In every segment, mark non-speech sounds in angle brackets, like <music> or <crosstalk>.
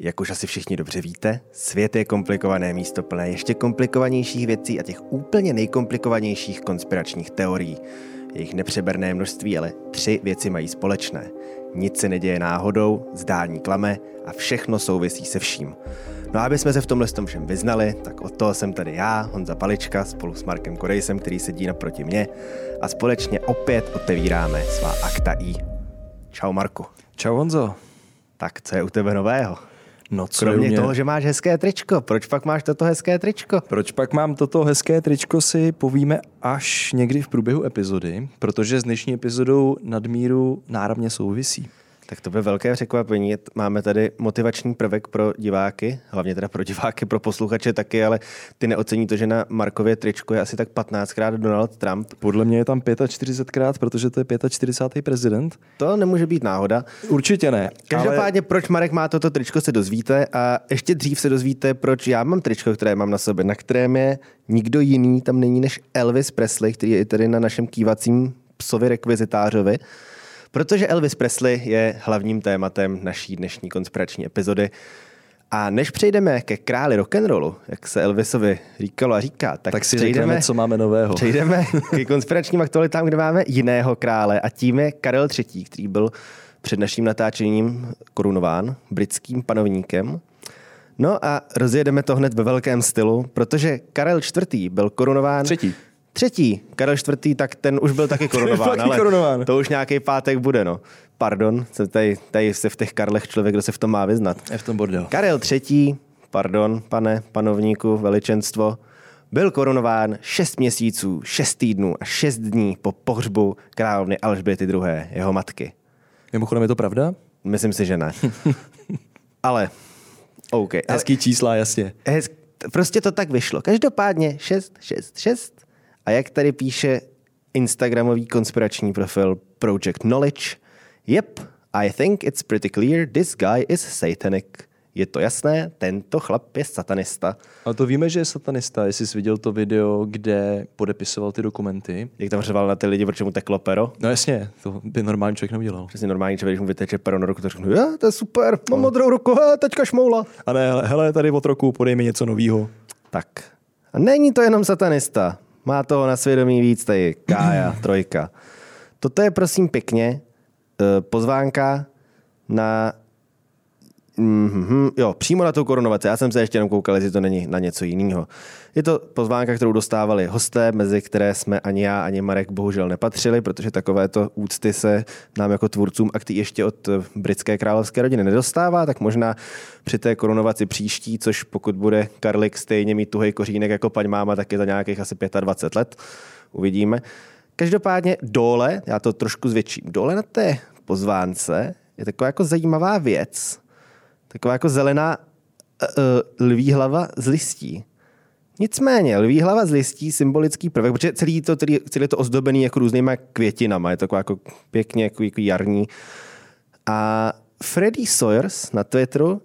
Jak už asi všichni dobře víte, svět je komplikované místo plné ještě komplikovanějších věcí a těch úplně nejkomplikovanějších konspiračních teorií. Jejich nepřeberné množství, ale tři věci mají společné. Nic se neděje náhodou, zdání klame a všechno souvisí se vším. No a aby jsme se v tomhle tom všem vyznali, tak od toho jsem tady já, Honza Palička, spolu s Markem Korejsem, který sedí naproti mě a společně opět otevíráme svá akta I. Čau Marku. Čau Honzo. Tak co je u tebe nového? No co Kromě mě... toho, že máš hezké tričko, proč pak máš toto hezké tričko? Proč pak mám toto hezké tričko si povíme až někdy v průběhu epizody, protože s dnešní epizodou nadmíru náramně souvisí. Tak to by velké překvapení. Máme tady motivační prvek pro diváky, hlavně teda pro diváky, pro posluchače taky, ale ty neocení to, že na Markově tričku je asi tak 15krát Donald Trump. Podle mě je tam 45krát, protože to je 45. prezident. To nemůže být náhoda. Určitě ne. Každopádně, ale... proč Marek má toto tričko, se dozvíte a ještě dřív se dozvíte, proč já mám tričko, které mám na sobě, na kterém je nikdo jiný, tam není než Elvis Presley, který je tady na našem kývacím psovi rekvizitářovi. Protože Elvis Presley je hlavním tématem naší dnešní konspirační epizody. A než přejdeme ke králi rock'n'rollu, jak se Elvisovi říkalo a říká, tak, tak si přejdeme, řekneme, co máme nového. Přejdeme <laughs> ke konspiračním aktualitám, kde máme jiného krále a tím je Karel III., který byl před naším natáčením korunován britským panovníkem. No a rozjedeme to hned ve velkém stylu, protože Karel IV. byl korunován Třetí. Třetí, Karel IV. tak ten už byl taky <laughs> korunován, ale korunován. to už nějaký pátek bude, no. Pardon, tady, tady se v těch Karlech člověk, kdo se v tom má vyznat. Je v tom bordel. Karel III., pardon, pane panovníku, veličenstvo, byl korunován 6 měsíců, 6 týdnů a 6 dní po pohřbu královny Alžběty II., jeho matky. Mimochodem je to pravda? Myslím si, že ne. <laughs> ale, OK. Hezký čísla, jasně. Hez, prostě to tak vyšlo. Každopádně 6, 6, 6 a jak tady píše Instagramový konspirační profil Project Knowledge, yep, I think it's pretty clear this guy is satanic. Je to jasné, tento chlap je satanista. Ale to víme, že je satanista, jestli jsi viděl to video, kde podepisoval ty dokumenty. Jak tam řval na ty lidi, proč mu teklo pero? No jasně, to by normální člověk neudělal. Přesně normální člověk, když mu vyteče pero na ruku, to řeknu, to je super, mám modrou ruku, he, teďka šmoula. A ne, hele, tady od roku podej mi něco nového. Tak. A není to jenom satanista. Má toho na svědomí víc tady Kája, <clears throat> trojka. Toto je prosím pěkně eh, pozvánka na Mm-hmm, jo, přímo na tu korunovaci. Já jsem se ještě jenom koukal, jestli to není na něco jiného. Je to pozvánka, kterou dostávali hosté, mezi které jsme ani já, ani Marek bohužel nepatřili, protože takovéto úcty se nám jako tvůrcům akty ještě od britské královské rodiny nedostává, tak možná při té korunovaci příští, což pokud bude Karlik stejně mít tuhej kořínek jako paň máma, tak je za nějakých asi 25 let. Uvidíme. Každopádně dole, já to trošku zvětším, dole na té pozvánce je taková jako zajímavá věc, Taková jako zelená uh, lví hlava z listí. Nicméně, lví hlava z listí, symbolický prvek, protože celý to, celý, celý to ozdobený jako různýma květinama, je to jako pěkně jako, jako jarní. A Freddy Sawyers na Twitteru uh,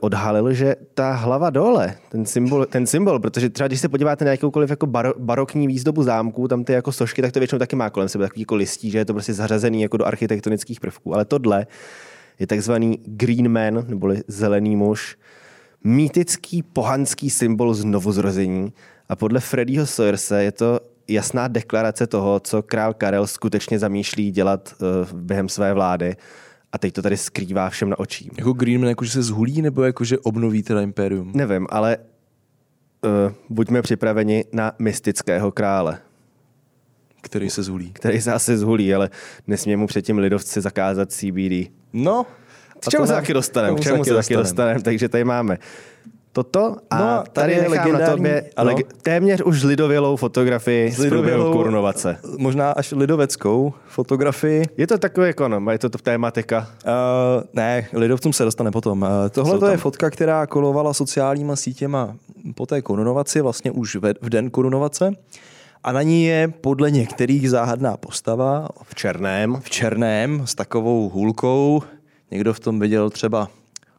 odhalil, že ta hlava dole, ten symbol, ten symbol, protože třeba když se podíváte na jakoukoliv jako baro, barokní výzdobu zámků, tam ty jako sošky, tak to většinou taky má kolem sebe takový jako listí, že je to prostě zařazený jako do architektonických prvků. Ale tohle je takzvaný Green Man, neboli zelený muž, mýtický pohanský symbol znovuzrození a podle Freddyho Sawyerse je to jasná deklarace toho, co král Karel skutečně zamýšlí dělat uh, během své vlády a teď to tady skrývá všem na očí. Jako Green Man, jakože se zhulí, nebo jakože obnoví teda impérium? Nevím, ale uh, buďme připraveni na mystického krále. Který se zhulí. Který se asi zhulí, ale nesmí mu předtím lidovci zakázat CBD. No, k čemu se taky dostaneme, k čemu se taky dostaneme, takže tady máme toto a no, tady, tady nechám na tobě ale téměř už lidovělou fotografii z lidovělou, korunovace. Možná až lidoveckou fotografii. Je to takové jako, no, je to tématika? Uh, ne, lidovcům se dostane potom. Uh, tohle to je fotka, která kolovala sociálníma sítěma po té korunovaci, vlastně už v, v den korunovace. A na ní je podle některých záhadná postava. V černém. V černém, s takovou hůlkou, Někdo v tom viděl třeba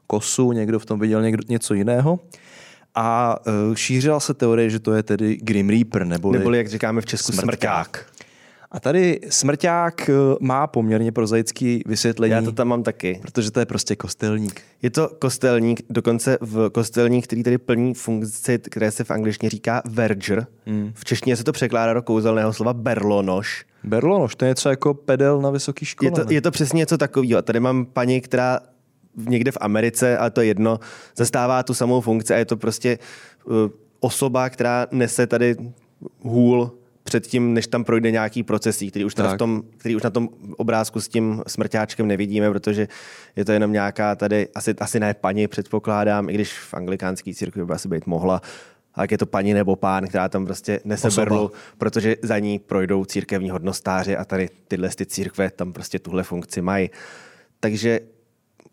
kosu, někdo v tom viděl někdo, něco jiného. A uh, šířila se teorie, že to je tedy Grim Reaper, neboli, neboli jak říkáme v Česku, smrťák. smrťák. A tady smrťák eh, má poměrně prozaický vysvětlení. Já to tam mám taky. Protože to je prostě kostelník. Je to kostelník, dokonce v kostelník, který tady plní funkci, které se v angličtině říká verger. Hmm. V češtině se to překládá do kouzelného slova berlonoš. Berlonoš, to je něco jako pedel na vysoké škole. Je to, je to přesně něco takového. Tady mám paní, která někde v Americe, ale to je jedno, zastává tu samou funkci a je to prostě uh, osoba, která nese tady hůl předtím, než tam projde nějaký procesí, který už, v tom, který už na tom obrázku s tím smrťáčkem nevidíme, protože je to jenom nějaká tady, asi, asi ne paní, předpokládám, i když v anglikánské církvi by asi být mohla, ale je to paní nebo pán, která tam prostě nese Osoba. berlu, protože za ní projdou církevní hodnostáři a tady tyhle ty církve tam prostě tuhle funkci mají. Takže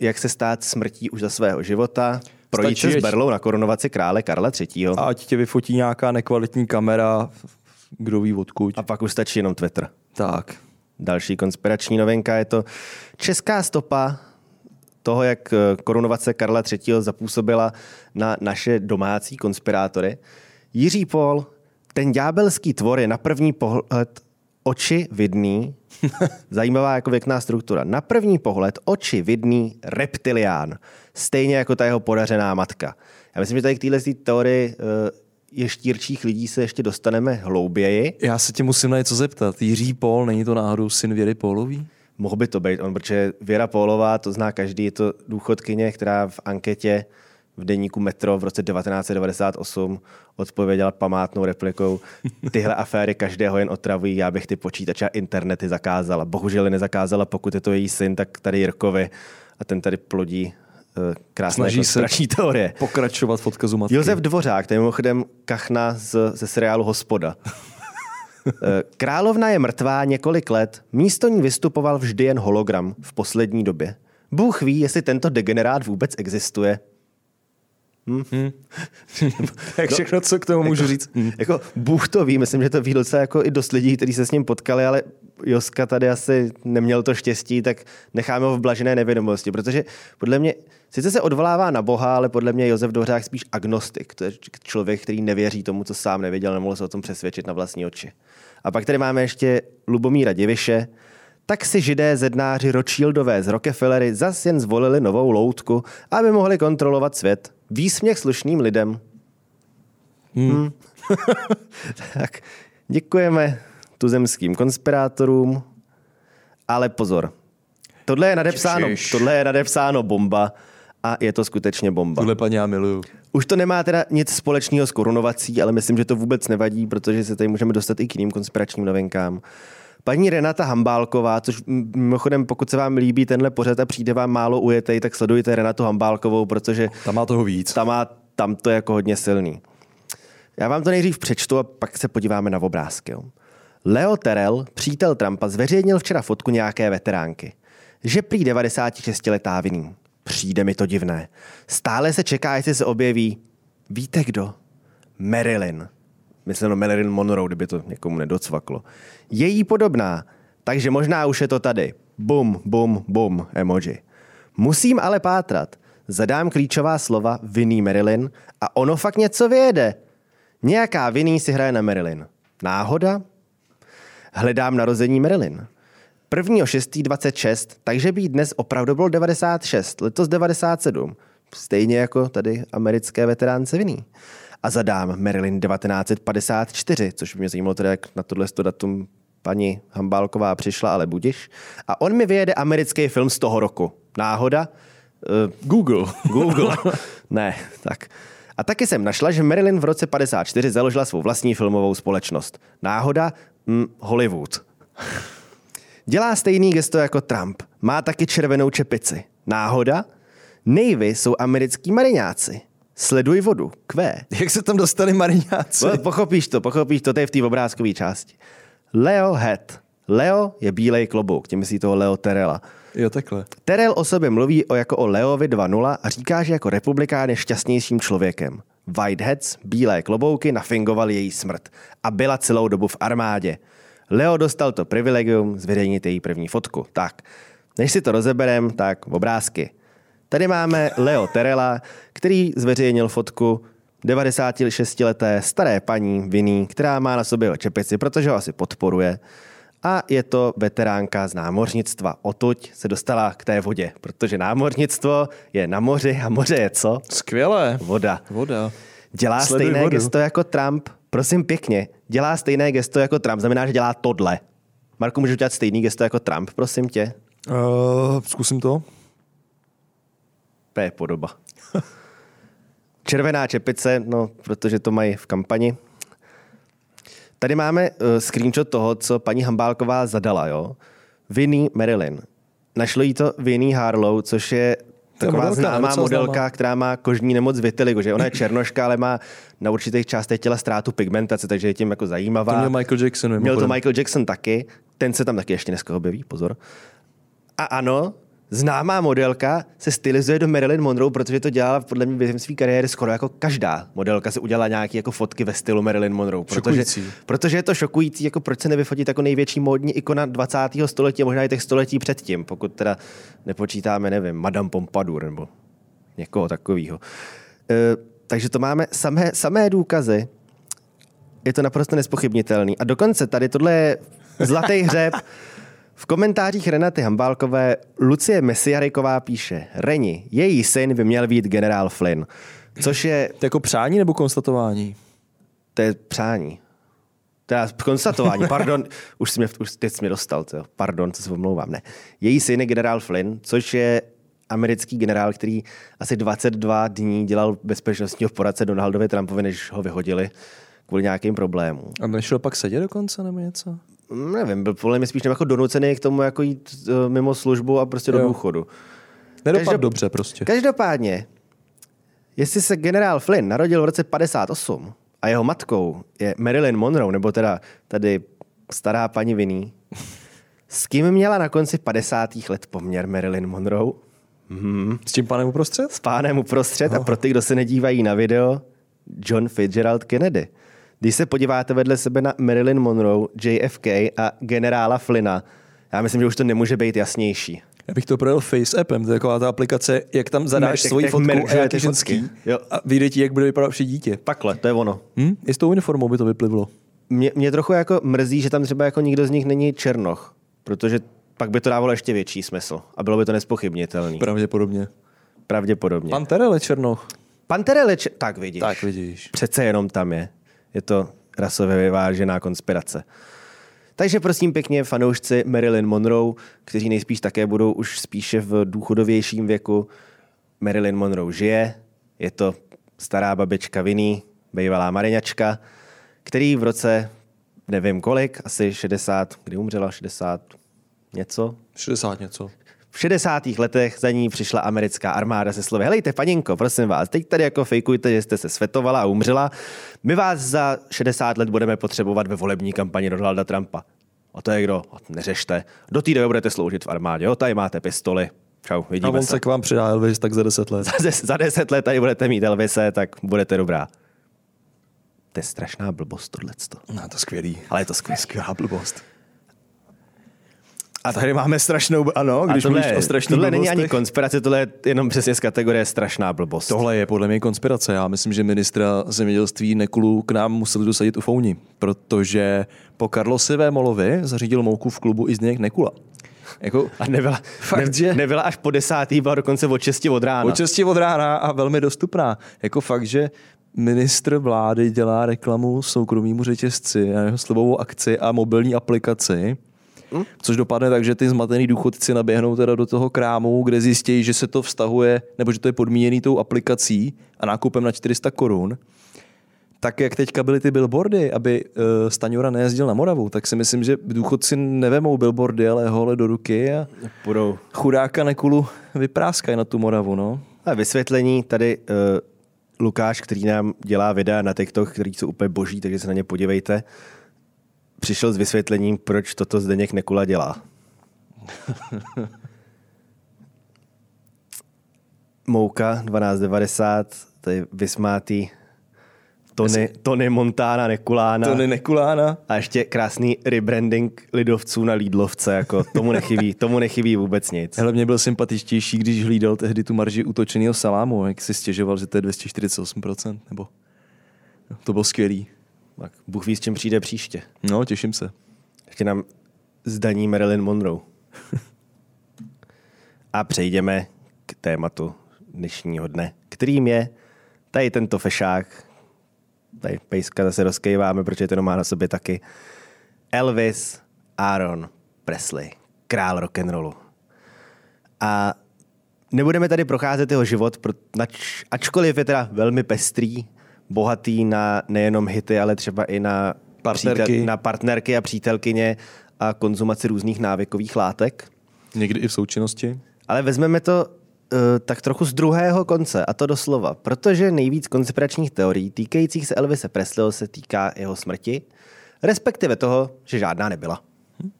jak se stát smrtí už za svého života, projít se s berlou na korunovaci krále Karla III. A ať tě vyfotí nějaká nekvalitní kamera, kdo ví odkud. A pak už stačí jenom Twitter. Tak. Další konspirační novinka je to česká stopa toho, jak eh, korunovace Karla III. zapůsobila na naše domácí konspirátory. Jiří Pol, ten ďábelský tvor je na první pohled oči vidný, <laughs> zajímavá jako věkná struktura, na první pohled oči vidný reptilián, stejně jako ta jeho podařená matka. Já myslím, že tady k téhle teorii ještírčích lidí se ještě dostaneme hlouběji. Já se tě musím na něco zeptat. Jiří Pol, není to náhodou syn Věry Pólový? Mohl by to být on, protože Věra Pólová, to zná každý, je to důchodkyně, která v anketě v deníku Metro v roce 1998 odpověděla památnou replikou tyhle aféry každého jen otravují, já bych ty počítače a internety zakázala. Bohužel je nezakázala, pokud je to její syn, tak tady Jirkovi a ten tady plodí krásné Snaží se <laughs> teorie. pokračovat v odkazu matky. Josef Dvořák, to je mimochodem kachna z, ze seriálu Hospoda. <laughs> Eh, Královna je mrtvá několik let, místo ní vystupoval vždy jen hologram v poslední době. Bůh ví, jestli tento degenerát vůbec existuje. Hm? <laughs> Hmm. Jak všechno, co k tomu můžu jako, říct. Hmm. Jako Bůh to ví, myslím, že to ví docela jako i dost lidí, kteří se s ním potkali, ale Joska tady asi neměl to štěstí, tak necháme ho v blažené nevědomosti, protože podle mě, sice se odvolává na Boha, ale podle mě Josef Dvořák spíš agnostik, to je člověk, který nevěří tomu, co sám nevěděl, nemohl se o tom přesvědčit na vlastní oči. A pak tady máme ještě Lubomíra Diviše, tak si židé zednáři Rothschildové z Rockefellery zas jen zvolili novou loutku, aby mohli kontrolovat svět. Výsměch slušným lidem. Hmm. Hmm. <laughs> tak děkujeme tuzemským konspirátorům, ale pozor. Tohle je nadepsáno, tohle je nadepsáno bomba a je to skutečně bomba. Tuhle paní já miluju. Už to nemá teda nic společného s korunovací, ale myslím, že to vůbec nevadí, protože se tady můžeme dostat i k jiným konspiračním novinkám. Paní Renata Hambálková, což mimochodem, pokud se vám líbí tenhle pořad a přijde vám málo ujetej, tak sledujte Renatu Hambálkovou, protože tam má toho víc. Tam, má, tam to je jako hodně silný. Já vám to nejdřív přečtu a pak se podíváme na obrázky. Leo Terrell, přítel Trumpa, zveřejnil včera fotku nějaké veteránky. Že prý 96-letá viní. Přijde mi to divné. Stále se čeká, jestli se objeví. Víte kdo? Marilyn. Myslím, Marilyn Monroe, kdyby to někomu nedocvaklo. Její podobná, takže možná už je to tady. Bum, bum, bum, emoji. Musím ale pátrat. Zadám klíčová slova vinný Marilyn a ono fakt něco vyjede. Nějaká vinný si hraje na Marilyn. Náhoda? Hledám narození Marilyn. 1.6.26, takže by dnes opravdu bylo 96, letos 97. Stejně jako tady americké veteránce viní a zadám Marilyn 1954, což by mě zajímalo teda, jak na tohle datum paní Hambálková přišla, ale budiš. A on mi vyjede americký film z toho roku. Náhoda? Uh, Google. Google. <laughs> ne, tak. A taky jsem našla, že Marilyn v roce 54 založila svou vlastní filmovou společnost. Náhoda? Hm, Hollywood. Dělá stejný gesto jako Trump. Má taky červenou čepici. Náhoda? Navy jsou americký mariňáci. Sleduj vodu. Q. Jak se tam dostali mariňáci? No, pochopíš to, pochopíš to, to je v té obrázkové části. Leo Head. Leo je bílej klobouk, tím myslí toho Leo Terela. Jo, takhle. Terel o sobě mluví o jako o Leovi 2.0 a říká, že jako republikán je šťastnějším člověkem. Whiteheads, bílé klobouky, nafingovali její smrt a byla celou dobu v armádě. Leo dostal to privilegium zveřejnit její první fotku. Tak, než si to rozeberem, tak obrázky. Tady máme Leo Terela, který zveřejnil fotku 96-leté staré paní Vinny, která má na sobě čepici, protože ho asi podporuje. a je to veteránka z námořnictva. Otuď se dostala k té vodě, protože námořnictvo je na moři a moře je co? Skvělé. Voda. Voda. Dělá Sleduj stejné vodu. gesto jako Trump. Prosím pěkně, dělá stejné gesto jako Trump. Znamená, že dělá tohle. Marku, můžeš dělat stejný gesto jako Trump, prosím tě? Uh, zkusím to. To je podoba. <laughs> Červená čepice, no, protože to mají v kampani. Tady máme uh, screenshot toho, co paní Hambálková zadala, jo. Vinnie Marilyn. Našlo jí to Vinnie Harlow, což je taková modelka, známá modelka, známá. která má kožní nemoc vitiligo, že ona je černoška, ale má na určitých částech těla ztrátu pigmentace, takže je tím jako zajímavá. To měl Michael Jackson. Měl to. Michael Jackson taky, ten se tam taky ještě dneska objeví, pozor. A ano, známá modelka se stylizuje do Marilyn Monroe, protože to dělala podle mě během své kariéry skoro jako každá modelka se udělala nějaké jako fotky ve stylu Marilyn Monroe. Protože, Šokující. protože je to šokující, jako proč se nevyfotit jako největší módní ikona 20. století a možná i těch století předtím, pokud teda nepočítáme, nevím, Madame Pompadour nebo někoho takového. E, takže to máme samé, samé důkazy, je to naprosto nespochybnitelný. A dokonce tady tohle je zlatý hřeb. <laughs> V komentářích Renaty Hambálkové Lucie Mesiaryková píše Reni, její syn by měl být generál Flynn, což je, To je jako přání nebo konstatování? to je přání. Teda konstatování, pardon, <laughs> už, jsi mě, už teď jsi mě dostal, to, pardon, co se omlouvám, ne. Její syn je generál Flynn, což je americký generál, který asi 22 dní dělal bezpečnostního poradce Donaldovi Trumpovi, než ho vyhodili kvůli nějakým problémům. A nešel pak sedět dokonce nebo něco? Nevím, byl podle mě spíš jako donucený k tomu jako jít eh, mimo službu a prostě do Jo. důchodu. Nedopad Každop- dobře prostě. Každopádně, jestli se generál Flynn narodil v roce 58 a jeho matkou je Marilyn Monroe, nebo teda tady stará paní Vinny, s kým měla na konci 50. let poměr Marilyn Monroe? S tím panem uprostřed? S pánem uprostřed a pro ty, kdo se nedívají na video, John Fitzgerald Kennedy. Když se podíváte vedle sebe na Marilyn Monroe, JFK a generála Flynna, já myslím, že už to nemůže být jasnější. Já bych to projel Face appem, to je taková ta aplikace, jak tam zadáš svoji jak fotku a meržuje jak ty je ženský. Jo. a vyjde ti, jak bude vypadat vše dítě. Takhle, to je ono. Hm? I s tou uniformou by to vyplivlo. Mě, mě trochu jako mrzí, že tam třeba jako nikdo z nich není černoch, protože pak by to dávalo ještě větší smysl a bylo by to nespochybnitelný. Pravděpodobně. Pravděpodobně. Pan, Pan Terele Černoch. Pan Tereleč, tak vidíš. Tak vidíš. Přece jenom tam je. Je to rasově vyvážená konspirace. Takže prosím pěkně fanoušci Marilyn Monroe, kteří nejspíš také budou už spíše v důchodovějším věku. Marilyn Monroe žije, je to stará babička Vinny, bývalá mariňačka, který v roce, nevím kolik, asi 60, kdy umřela, 60 něco, 60 něco. V 60. letech za ní přišla americká armáda se slovy Helejte, paninko, prosím vás, teď tady jako fejkujte, že jste se svetovala a umřela. My vás za 60 let budeme potřebovat ve volební kampani Donalda Trumpa. A to je kdo? A neřešte. Do té doby budete sloužit v armádě. Jo, tady máte pistoli. Čau, A vidíme on se. se k vám přidá Elvis tak za 10 let. <laughs> Za, za 10 let tady budete mít Elvise, tak budete dobrá. To je strašná blbost tohleto. No, to skvělý. Ale je to skvělé. Skvělá blbost. A tady máme strašnou, ano, A když tohle, mluvíš o strašných tohle není ani blbostech. konspirace, tohle je jenom přesně z kategorie strašná blbost. Tohle je podle mě konspirace. Já myslím, že ministra zemědělství Nekulu k nám museli dosadit u Founi, protože po Karlosi Vémolovi zařídil mouku v klubu i Zdeněk Nekula. Jako, A nebyla, Fakt, ne, že? nebyla až po desátý, byla dokonce od 6 od rána. od 6 od rána a velmi dostupná. Jako fakt, že ministr vlády dělá reklamu soukromýmu řetězci a jeho slibovou akci a mobilní aplikaci, což dopadne tak, že ty zmatený důchodci naběhnou teda do toho krámu, kde zjistí, že se to vztahuje, nebo že to je podmíněný tou aplikací a nákupem na 400 korun. Tak jak teďka byly ty billboardy, aby uh, Staňura nejezdil na Moravu, tak si myslím, že důchodci nevemou billboardy, ale hole do ruky a Budou. chudáka Nekulu vypráskají na tu Moravu, no. A vysvětlení tady uh, Lukáš, který nám dělá videa na TikTok, který jsou úplně boží, takže se na ně podívejte, přišel s vysvětlením, proč toto Zdeněk Nekula dělá. <laughs> Mouka 1290, to je vysmátý Tony, Tony Montana Nekulána. To Nekulána. A ještě krásný rebranding lidovců na Lidlovce, jako tomu nechybí, <laughs> tomu nechybí vůbec nic. Hele, mě byl sympatičtější, když hlídal tehdy tu marži utočeného salámu, jak si stěžoval, že to je 248%, nebo... No, to bylo skvělý. Tak Bůh ví, s čím přijde příště. No, těším se. Ještě nám zdaní Marilyn Monroe. A přejdeme k tématu dnešního dne, kterým je tady tento fešák, tady pejska zase rozkejváme, protože ten má na sobě taky, Elvis Aaron Presley, král rock'n'rollu. A nebudeme tady procházet jeho život, ačkoliv je teda velmi pestrý, bohatý na nejenom hity, ale třeba i na partnerky, přítel, na partnerky a přítelkyně a konzumaci různých návykových látek. Někdy i v součinnosti. Ale vezmeme to uh, tak trochu z druhého konce, a to doslova, protože nejvíc konspiračních teorií týkajících se Elvise Presleyho se týká jeho smrti, respektive toho, že žádná nebyla. Hm?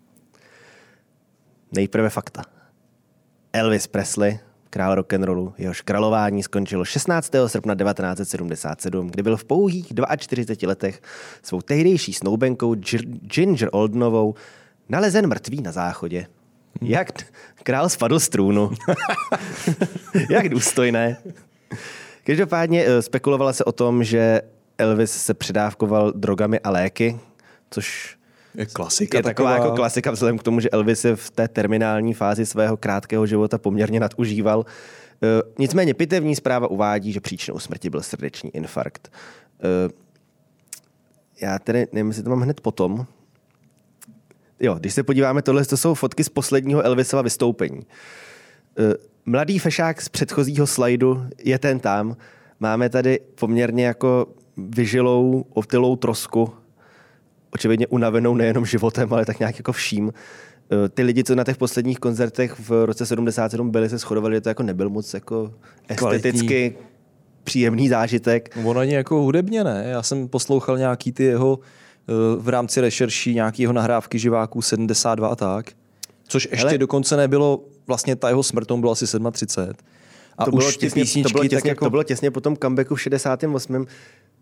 Nejprve fakta. Elvis Presley král rock'n'rollu. Jehož králování skončilo 16. srpna 1977, kdy byl v pouhých 42 letech svou tehdejší snoubenkou Ginger Oldenovou nalezen mrtvý na záchodě. Jak král spadl z trůnu. <laughs> Jak důstojné. Každopádně eh, spekulovala se o tom, že Elvis se předávkoval drogami a léky, což je klasika. Je taková, taková jako klasika vzhledem k tomu, že Elvis se v té terminální fázi svého krátkého života poměrně nadužíval. E, nicméně pitevní zpráva uvádí, že příčinou smrti byl srdeční infarkt. E, já tedy nevím, jestli to mám hned potom. Jo, když se podíváme, tohle to jsou fotky z posledního Elvisova vystoupení. E, mladý fešák z předchozího slajdu je ten tam. Máme tady poměrně jako vyžilou, otylou trosku očividně unavenou nejenom životem, ale tak nějak jako vším. Eh, ty lidi, co na těch posledních koncertech v roce 77 byli, se shodovali, že to jako nebyl moc jako esteticky Kvalitní. příjemný zážitek. Ono ani jako hudebně ne. Já jsem poslouchal nějaký ty jeho eh, v rámci rešerší nějaký jeho nahrávky živáků 72 a tak. Což ještě Hele, dokonce nebylo, vlastně ta jeho smrt, byla asi 37. A to už bylo těsně, písničky, to bylo těsně, jako... to bylo těsně po tom comebacku v 68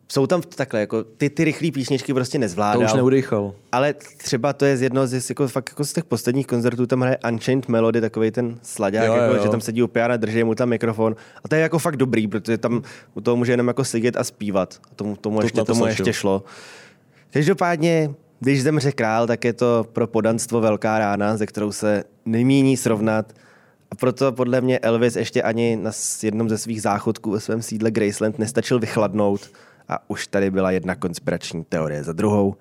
jsou tam takhle, jako ty, ty rychlé písničky prostě nezvládal. To už neudýchal. Ale třeba to je z jednoho z, jako, fakt jako z těch posledních koncertů, tam hraje Unchained Melody, takový ten sladák, jo, jako, jo. že tam sedí u piana, drží mu tam mikrofon. A to je jako fakt dobrý, protože tam u toho může jenom jako sedět a zpívat. A tomu, tomu, to ještě, to tomu ještě šlo. Každopádně, když zemře král, tak je to pro podanstvo velká rána, ze kterou se nemíní srovnat. A proto podle mě Elvis ještě ani na jednom ze svých záchodků ve svém sídle Graceland nestačil vychladnout a už tady byla jedna konspirační teorie za druhou.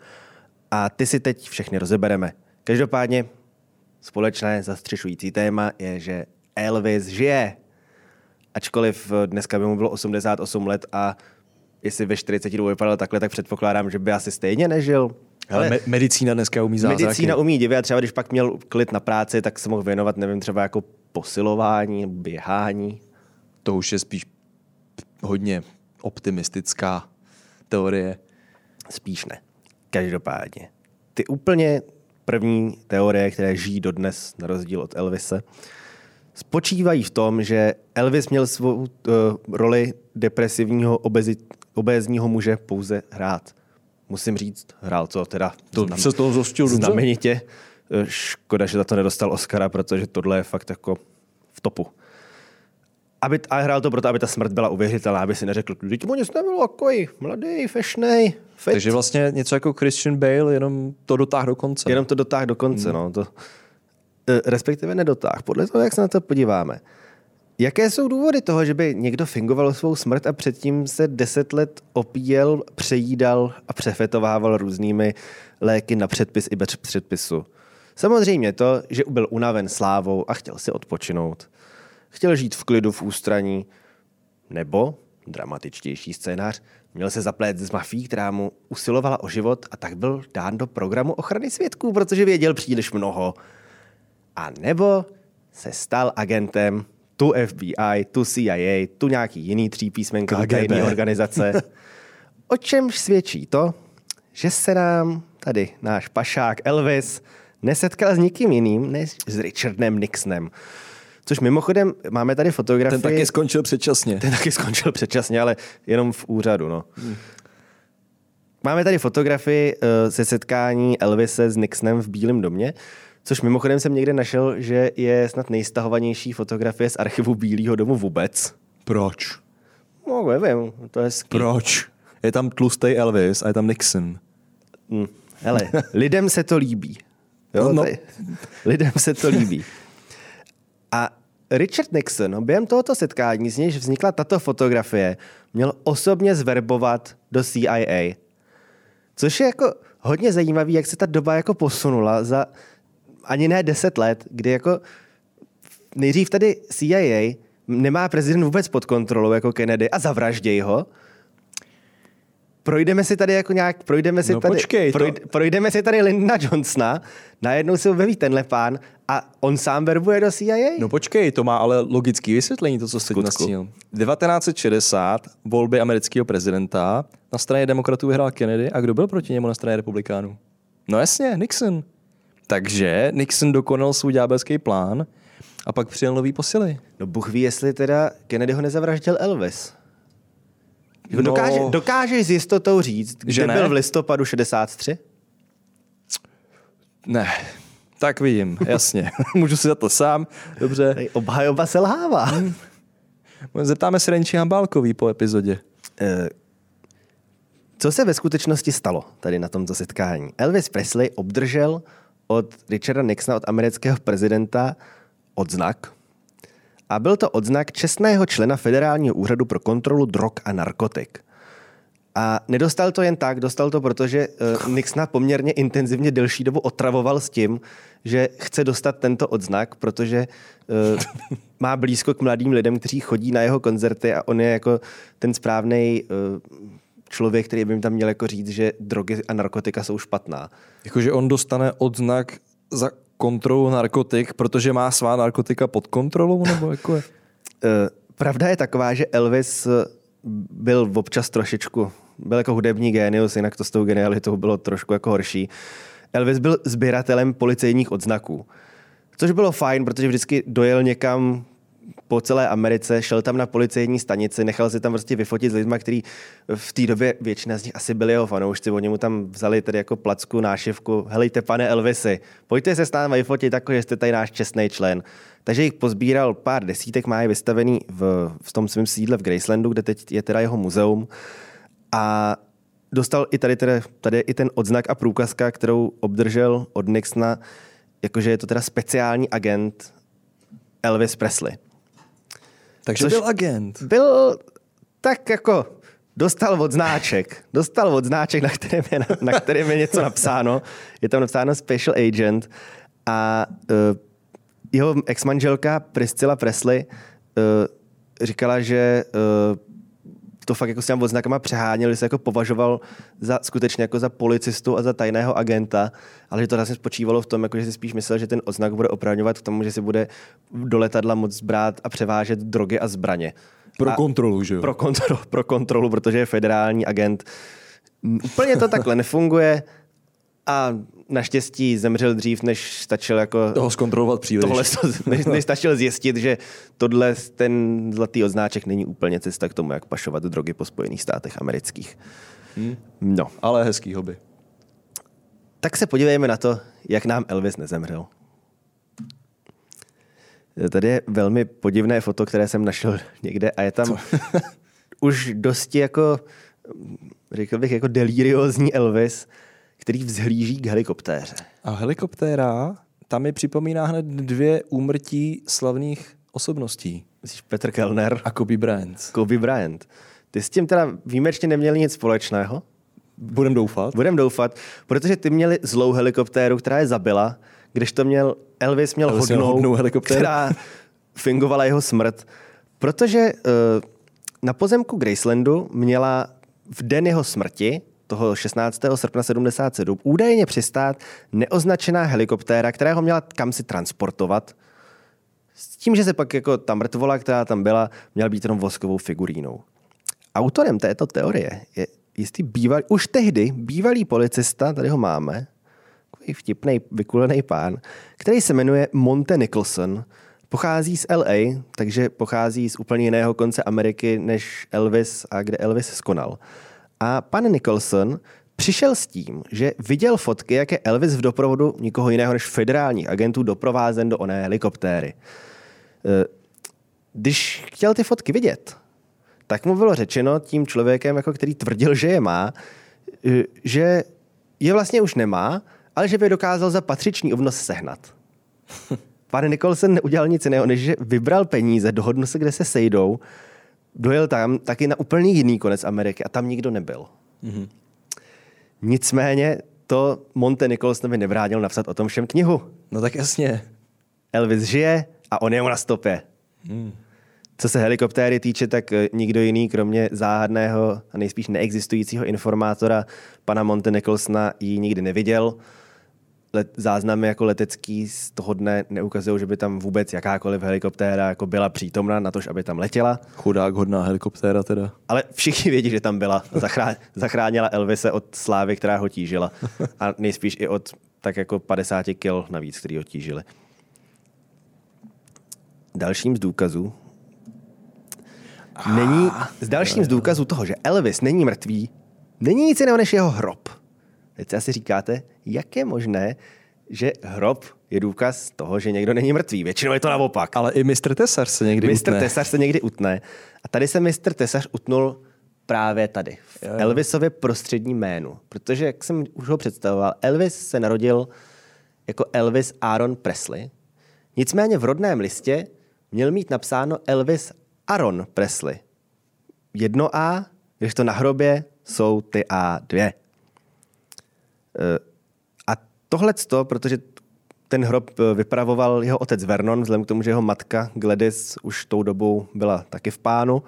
A ty si teď všechny rozebereme. Každopádně společné zastřešující téma je, že Elvis žije. Ačkoliv dneska by mu bylo 88 let a jestli ve 42 vypadal takhle, tak předpokládám, že by asi stejně nežil. Ale me- medicína dneska umí zázraky. Medicína umí divě a třeba když pak měl klid na práci, tak se mohl věnovat, nevím, třeba jako posilování, běhání. To už je spíš hodně optimistická teorie? Spíš ne. Každopádně. Ty úplně první teorie, které žijí dodnes, na rozdíl od Elvise, spočívají v tom, že Elvis měl svou uh, roli depresivního obezi, obézního muže pouze hrát. Musím říct, hrál to teda to znam, se toho zostil znamenitě. Eh, škoda, že za to nedostal Oscara, protože tohle je fakt jako v topu aby, a hrál to proto, aby ta smrt byla uvěřitelná, aby si neřekl, teď mu nic nebylo, takový mladý, fešnej, fit. Takže vlastně něco jako Christian Bale, jenom to dotáh do konce. Jenom to dotáh do konce, hmm. no. To, eh, respektive nedotáh, podle toho, jak se na to podíváme. Jaké jsou důvody toho, že by někdo fingoval svou smrt a předtím se deset let opíjel, přejídal a přefetovával různými léky na předpis i bez předpisu? Samozřejmě to, že byl unaven slávou a chtěl si odpočinout. Chtěl žít v klidu v ústraní, nebo, dramatičtější scénář, měl se zaplét s mafí, která mu usilovala o život a tak byl dán do programu ochrany svědků, protože věděl příliš mnoho. A nebo se stal agentem tu FBI, tu CIA, tu nějaký jiný třípísmenkový tajný organizace. <laughs> O čemž svědčí to, že se nám tady náš pašák Elvis nesetkal s nikým jiným než s Richardem Nixonem. Což mimochodem, máme tady fotografii. Ten taky skončil předčasně. Ten taky skončil předčasně, ale jenom v úřadu. No. Hmm. Máme tady fotografii uh, ze setkání Elvise s Nixonem v Bílém domě, což mimochodem jsem někde našel, že je snad nejstahovanější fotografie z archivu Bílého domu vůbec. Proč? No, nevím, to je hezký. Proč? Je tam tlustý Elvis a je tam Nixon. Hmm. Hele, lidem se to líbí. Jo? No. lidem se to líbí. <laughs> A Richard Nixon během tohoto setkání, z nějž vznikla tato fotografie, měl osobně zverbovat do CIA. Což je jako hodně zajímavé, jak se ta doba jako posunula za ani ne deset let, kdy jako nejdřív tady CIA nemá prezident vůbec pod kontrolou jako Kennedy a zavraždějí ho. Projdeme si tady jako nějak, projdeme si no, tady, počkej, projde, to... projdeme si tady Lyndona Johnsona, najednou se objeví tenhle pán a on sám verbuje do CIA? No počkej, to má ale logické vysvětlení, to, co jsi nastínil. 1960, volby amerického prezidenta, na straně demokratů vyhrál Kennedy a kdo byl proti němu na straně republikánů? No jasně, Nixon. Takže Nixon dokonal svůj ďábelský plán a pak přijel nový posily. No Bůh ví, jestli teda Kennedy ho nezavraždil Elvis. No, dokáže, dokážeš s jistotou říct, že kde ne? byl v listopadu 63? Ne, tak vidím, jasně. <laughs> Můžu si za to sám, dobře. Obhajoba selhává. Hmm. Zeptáme se Renči Hambálkový po epizodě. Uh, co se ve skutečnosti stalo tady na tomto setkání? Elvis Presley obdržel od Richarda Nixona, od amerického prezidenta, odznak. A byl to odznak čestného člena Federálního úřadu pro kontrolu drog a narkotik. A nedostal to jen tak, dostal to, protože uh, Nixona poměrně intenzivně delší dobu otravoval s tím, že chce dostat tento odznak, protože uh, má blízko k mladým lidem, kteří chodí na jeho koncerty a on je jako ten správný uh, člověk, který by jim tam měl jako říct, že drogy a narkotika jsou špatná. Jakože on dostane odznak za kontrolu narkotik, protože má svá narkotika pod kontrolou? Nebo jako je? Uh, <laughs> pravda je taková, že Elvis byl občas trošičku, byl jako hudební génius, jinak to s tou genialitou bylo trošku jako horší. Elvis byl sběratelem policejních odznaků. Což bylo fajn, protože vždycky dojel někam po celé Americe, šel tam na policejní stanici, nechal si tam prostě vyfotit s lidmi, kteří v té době většina z nich asi byli jeho fanoušci, oni mu tam vzali tedy jako placku, nášivku, helejte pane Elvisy, pojďte se s námi vyfotit jako, že jste tady náš čestný člen. Takže jich pozbíral pár desítek, má je vystavený v, v tom svém sídle v Gracelandu, kde teď je teda jeho muzeum. A dostal i tady, tady, tady i ten odznak a průkazka, kterou obdržel od Nixona, jakože je to teda speciální agent Elvis Presley. Takže Což byl agent. Byl tak jako dostal odznáček. Dostal odznáček, na kterém je, na kterém je něco napsáno. Je tam napsáno Special Agent a uh, jeho ex-manželka Priscilla Presley uh, říkala, že uh, to fakt jako s těmi odznakama přeháněl, že se jako považoval za skutečně jako za policistu a za tajného agenta, ale že to vlastně spočívalo v tom, jako, že si spíš myslel, že ten odznak bude opravňovat k tomu, že si bude do letadla moc brát a převážet drogy a zbraně. Pro a kontrolu, že jo? Pro kontrolu, pro kontrolu, protože je federální agent. Úplně to takhle nefunguje a naštěstí zemřel dřív, než stačil jako... Toho zkontrolovat příliš. Tohle, <laughs> než, než stačil zjistit, že tohle, ten zlatý odznáček není úplně cesta k tomu, jak pašovat drogy po Spojených státech amerických. Hmm. No. Ale hezký hobby. Tak se podívejme na to, jak nám Elvis nezemřel. Tady je velmi podivné foto, které jsem našel někde a je tam <laughs> už dosti jako, řekl bych, jako deliriózní Elvis, který vzhlíží k helikoptéře. A helikoptéra, tam mi připomíná hned dvě úmrtí slavných osobností. Myslíš Petr Kellner? A Kobe Bryant. Kobe Bryant. Ty s tím teda výjimečně neměli nic společného? Budem doufat. Budem doufat, protože ty měli zlou helikoptéru, která je zabila, když to měl Elvis měl Elvis hodnou, hodnou helikoptéru, která fingovala jeho smrt. Protože uh, na pozemku Gracelandu měla v den jeho smrti toho 16. srpna 77 údajně přistát neoznačená helikoptéra, která ho měla kam si transportovat, s tím, že se pak jako ta mrtvola, která tam byla, měla být jenom voskovou figurínou. Autorem této teorie je jistý bývalý, už tehdy bývalý policista, tady ho máme, takový vtipný, vykulený pán, který se jmenuje Monte Nicholson, pochází z LA, takže pochází z úplně jiného konce Ameriky než Elvis a kde Elvis skonal. A pan Nicholson přišel s tím, že viděl fotky, jak je Elvis v doprovodu nikoho jiného než federálních agentů doprovázen do oné helikoptéry. Eh, když chtěl ty fotky vidět, tak mu bylo řečeno tím člověkem, jako který tvrdil, že je má, eh, že je vlastně už nemá ale že by dokázal za patřičný obnos sehnat. <laughs> Pan Nicholson neudělal nic jiného, než že vybral peníze, dohodl se, kde se sejdou, dojel tam taky na úplně jiný konec Ameriky a tam nikdo nebyl. Mm-hmm. Nicméně to Monte Nicholsonovi nevrádil napsat o tom všem knihu. No tak jasně. Elvis žije a on je mu na stopě. Hmm. Co se helikoptéry týče, tak eh, nikdo jiný, kromě záhadného a nejspíš neexistujícího informátora pana Monte Nicholsona ji nikdy neviděl. Let, záznamy jako letecký z toho dne neukazují, že by tam vůbec jakákoliv helikoptéra jako byla přítomna na to, aby tam letěla. Chudák hodná helikoptéra teda. Ale všichni vědí, že tam byla. Zachrá, zachránila Elvise od slávy, která ho tížila. A nejspíš i od tak jako 50 kil navíc, který ho tížili. Dalším z důkazů není, z dalším z důkazů toho, že Elvis není mrtvý, není nic jiného než jeho hrob. Teď si asi říkáte, jak je možné, že hrob je důkaz toho, že někdo není mrtvý. Většinou je to naopak. Ale i mistr Tesař se někdy Mistr utne. Tesař se někdy utne. A tady se mistr Tesař utnul právě tady, v Jo, jo. Elvisově prostřední jménu. Protože, jak jsem už ho představoval, Elvis se narodil jako Elvis Aaron Presley. Nicméně v rodném listě měl mít napsáno Elvis Aaron Presley. Jedno A, když to na hrobě jsou ty A2. Eh, A tohle to, protože ten hrob eh, vypravoval jeho otec Vernon, vzhledem k tomu, že jeho matka Gladys už tou dobou byla taky v pánu,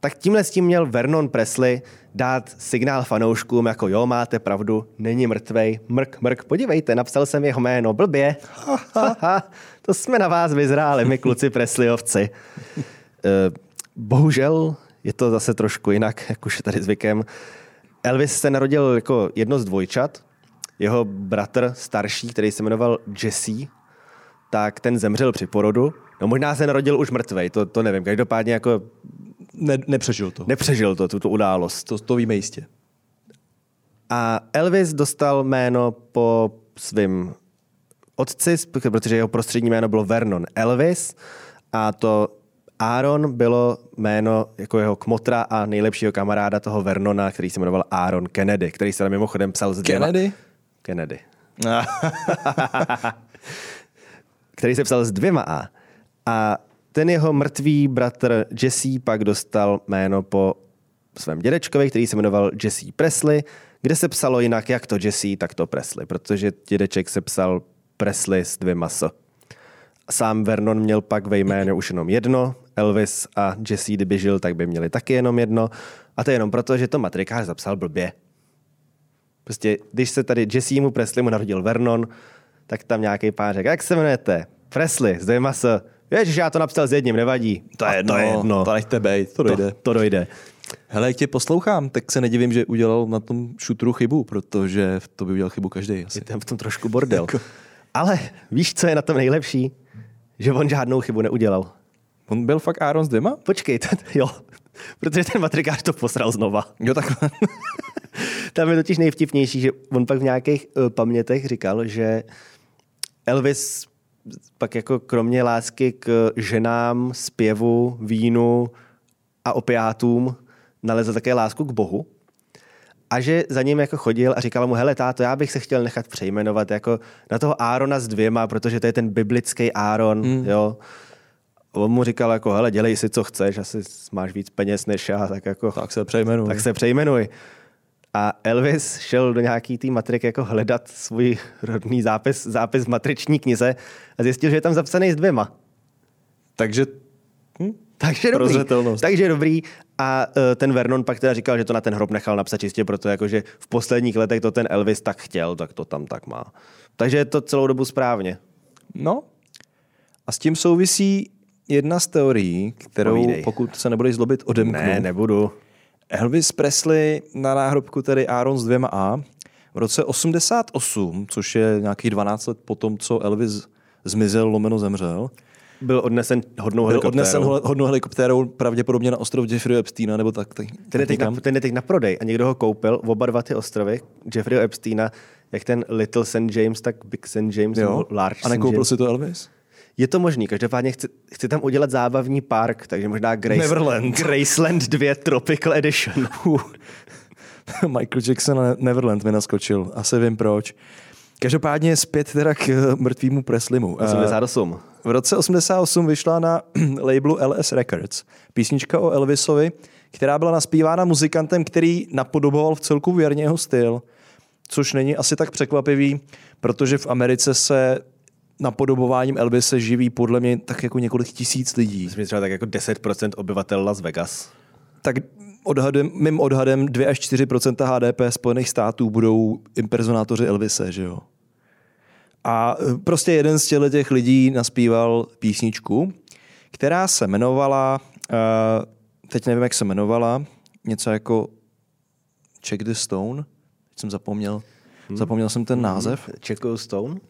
tak tímhle s tím měl Vernon Presley dát signál fanouškům, jako jo, máte pravdu, není mrtvej, mrk, mrk, podívejte, napsal jsem jeho jméno, blbě, ha, ha, ha, to jsme na vás vyzráli, my kluci Presleyovci. Eh, Bohužel je to zase trošku jinak, jak už je tady zvykem. Elvis se narodil jako jedno z dvojčat. Jeho bratr starší, který se jmenoval Jesse, tak ten zemřel při porodu. No možná se narodil už mrtvej, to, to nevím. Každopádně jako Ne, nepřežil to. nepřežil to, tuto událost. To, to víme jistě. A Elvis dostal jméno po svém otci, protože jeho prostřední jméno bylo Vernon Elvis a to Aaron bylo jméno jako jeho kmotra a nejlepšího kamaráda toho Vernona, který se jmenoval Aaron Kennedy, který se tam mimochodem psal s dvěma... Kennedy? Kennedy. <laughs> který se psal s dvěma A. A ten jeho mrtvý bratr Jesse pak dostal jméno po svém dědečkovi, který se jmenoval Jesse Presley, kde se psalo jinak jak to Jesse, tak to Presley, protože dědeček se psal Presley s dvěma S. Sám Vernon měl pak ve jménu už jenom jedno, Elvis a Jesse, kdyby žil, tak by měli taky jenom jedno. A to je jenom proto, že to matrikář zapsal blbě. Prostě, když se tady Jesseemu Presleymu narodil Vernon, tak tam nějaký pán řekl, jak se jmenujete? Presley, s dvěma S. Ježiš, já to napsal s jedním, nevadí. To je A jedno, To je jedno. to nechte bejt, to dojde. To, to dojde. Hele, jak tě poslouchám, tak se nedivím, že udělal na tom šutru chybu, protože to by udělal chybu každý. Asi. Je tam v tom trošku bordel. Ale víš, co je na tom nejlepší? Že on žádnou chybu neudělal. On byl fakt Aaron s dvěma? Počkej, ten, <laughs> jo. Protože ten matrikář to posral znova. Jo, takhle. <laughs> Tam je totiž nejvtipnější, že on pak v nějakých uh, pamětech říkal, že Elvis pak jako kromě lásky k ženám, zpěvu, vínu a opiátům nalezl také lásku k Bohu. A že za ním jako chodil a říkal mu, hele táto, já bych se chtěl nechat přejmenovat jako na toho Árona s dvěma, protože to je ten biblický Áron, hmm. jo. A On mu říkal jako, hele, dělej si, co chceš, asi máš víc peněz než já, tak jako tak se přejmenuj. tak se přejmenuj. A Elvis šel do nějaký té matriky jako hledat svůj rodný zápis, zápis v matriční knize a zjistil, že je tam zapsaný s dvěma. Takže hm? Takže dobrý. Takže dobrý. A uh, ten Vernon pak teda říkal, že to na ten hrob nechal napsat čistě proto, jako, že v posledních letech to ten Elvis tak chtěl, tak to tam tak má. Takže je to celou dobu správně. No. A s tím souvisí jedna z teorií, kterou, Povídej. pokud se nebudeš zlobit, odemknu. Ne, nebudu. Elvis Presley na náhrobku tedy Aaron s dvěma A v roce 88, což je nějakých 12 let po tom, co Elvis zmizel, lomeno zemřel, Byl odnesen hodnou byl helikoptérou. odnesen hole- hodnou helikoptérou pravděpodobně na ostrov Jeffrey Epsteina, nebo tak. tak Ten je, teď na, ten je teď na prodej a někdo ho koupil, oba dva ty ostrovy, Jeffreyho Epsteina, jak ten Little St. James, tak Big St. James, jo. nebo Large A St. nekoupil James. si to Elvis? Je to možný, každopádně chci, chci tam udělat zábavní park, takže možná Grace, Neverland. Graceland 2 Tropical Edition. <laughs> Michael Jackson a Neverland mi naskočil. Asi vím proč. Každopádně zpět teda k eh, mrtvýmu Preslimu. 88. V roce 88 vyšla na <clears throat> labelu LS Records písnička o Elvisovi, která byla naspívána muzikantem, který napodoboval v celku věrně jeho styl, což není asi tak překvapivý, protože v Americe se napodobováním Elvise živí podle mě tak jako několik tisíc lidí. Myslím, třeba tak jako 10% obyvatel Las Vegas. Tak odhadem, mým odhadem 2 až 4% HDP Spojených států budou impersonátoři Elvise, že jo? A e, prostě jeden z těch lidí naspíval písničku, která se jmenovala, uh, teď nevím, jak se jmenovala, něco jako Check the Stone, teď jsem zapomněl, hmm. zapomněl jsem ten název. Check the Stone?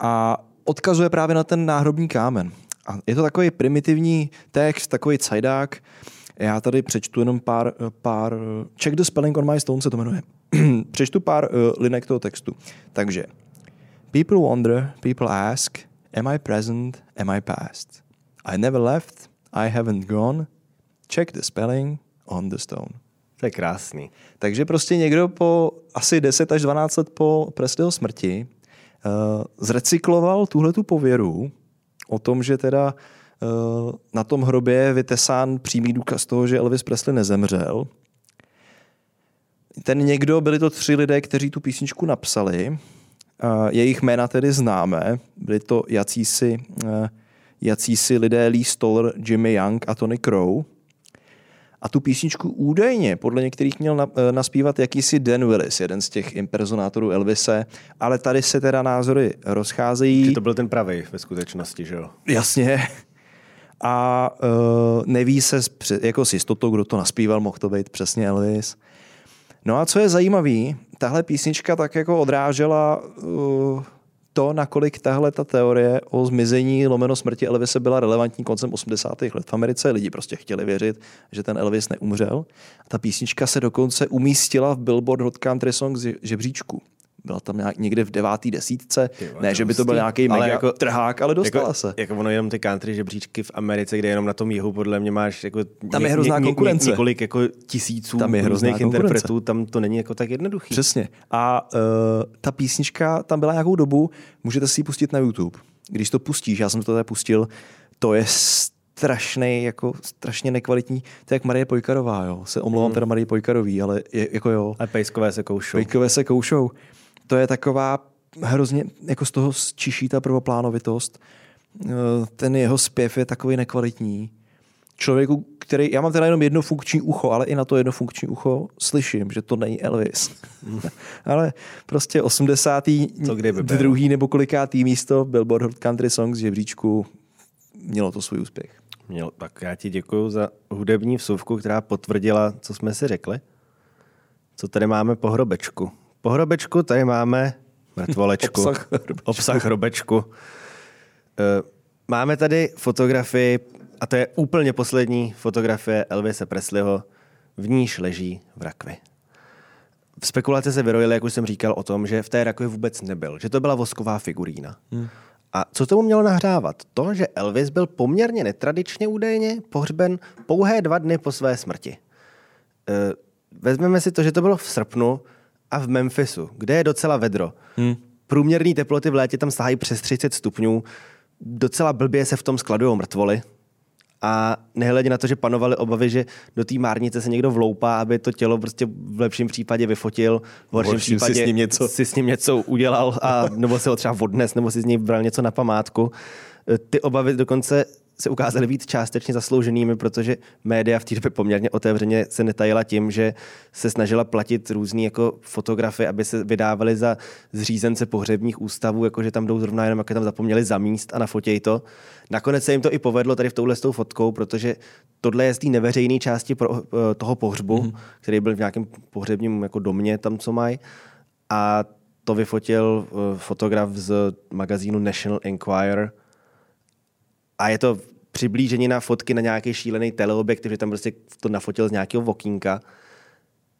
A odkazuje právě na ten náhrobní kámen. A je to takový primitivní text, takový cajdák. Já tady přečtu jenom pár, pár Check the spelling on my stone se to jmenuje. <clears throat> přečtu pár uh, linek toho textu. Takže People wonder, people ask, am I present, am I past? I never left, I haven't gone, check the spelling on the stone. To je krásný. Takže prostě někdo po asi 10 až 12 let po Presleyho smrti zrecykloval tuhle tu pověru o tom, že teda uh, na tom hrobě je vytesán přímý důkaz toho, že Elvis Presley nezemřel. Ten někdo, byli to tři lidé, kteří tu písničku napsali jejich jména tedy známe. Byli to jacísi, eh, jacísi lidé Lee Stoller, Jimmy Young a Tony Crow. A tu písničku údajně podle některých měl eh, naspívat jakýsi Dan Willis, jeden z těch impersonátorů Elvise, ale tady se teda názory rozcházejí. Že to byl ten pravý ve skutečnosti, že jo? Jasně. A uh, neví se jako s jistotou, kdo to naspíval, mohl to být přesně Elvis. No a co je zajímavé, tahle písnička tak jako odrážela uh, to, nakolik tahle ta teorie o zmizení lomeno smrti Elvise byla relevantní koncem 80. let v Americe. Lidi prostě chtěli věřit, že ten Elvis neumřel. A ta písnička se dokonce umístila v Billboard Hot Country Songs žebříčku byla tam nějak někde v devátý desítce. ne, že by to byl nějaký mega jako, trhák, ale dostala jako, se. Jako ono jenom ty country žebříčky v Americe, kde jenom na tom jihu podle mě máš jako tam je hrozná ně, konkurence. Ně, několik jako tisíců tam je různých interpretů, tam to není jako tak jednoduchý. Přesně. A uh, ta písnička tam byla nějakou dobu, můžete si ji pustit na YouTube. Když to pustíš, já jsem to tady pustil, to je strašný, jako strašně nekvalitní. To je jak Marie Pojkarová, jo. Se omlouvám hmm. teda Marie Pojkarový, ale je, jako jo. A pejskové se koušou. Pejkové se koušou to je taková hrozně, jako z toho čiší ta prvoplánovitost. Eh, ten jeho zpěv je takový nekvalitní. Člověku, který, já mám teda jenom jedno funkční ucho, ale i na to jedno funkční ucho slyším, že to není Elvis. <laughs> ale prostě 80. Co kdyby druhý nebo kolikátý místo Billboard Hot Country Songs žebříčku mělo to svůj úspěch. Měl, tak já ti děkuji za hudební vsuvku, která potvrdila, co jsme si řekli. Co tady máme po hrobečku? Po hrobečku tady máme mrtvolečku. Obsah hrobečku. Obsah hrobečku. Eh, máme tady fotografii, a to je úplně poslední fotografie Elvise Presleyho, v níž leží v rakvi. V spekulace se vyrojily, jak už jsem říkal, o tom, že v té rakvi vůbec nebyl, že to byla vosková figurína. Hmm. A co tomu mělo nahrávat? To, že Elvis byl poměrně netradičně údajně pohřben pouhé dva dny po své smrti. Eh, vezmeme si to, že to bylo v srpnu, a v Memphisu, kde je docela vedro. Hmm. Průměrné teploty v létě tam sahají přes 30 stupňů. Docela blbě se v tom skladují mrtvoly. A nehledě na to, že panovaly obavy, že do té márnice se někdo vloupá, aby to tělo prostě v lepším případě vyfotil, v horším, horším případě si s, ním něco... si s ním něco udělal, a, nebo se ho třeba odnes, nebo si z něj bral něco na památku. Ty obavy dokonce se ukázaly být částečně zaslouženými, protože média v té době poměrně otevřeně se netajila tím, že se snažila platit různý jako fotografy, aby se vydávali za zřízence pohřebních ústavů, jakože tam jdou zrovna jenom, jak tam zapomněli zamíst a nafotěj to. Nakonec se jim to i povedlo tady v touhle s tou fotkou, protože tohle je z té neveřejné části pro, eh, toho pohřbu, mm. který byl v nějakém pohřebním jako domě tam, co mají. A to vyfotil eh, fotograf z magazínu National Enquirer, a je to přiblížení na fotky na nějaký šílený teleobjektiv, že tam prostě to nafotil z nějakého vokínka.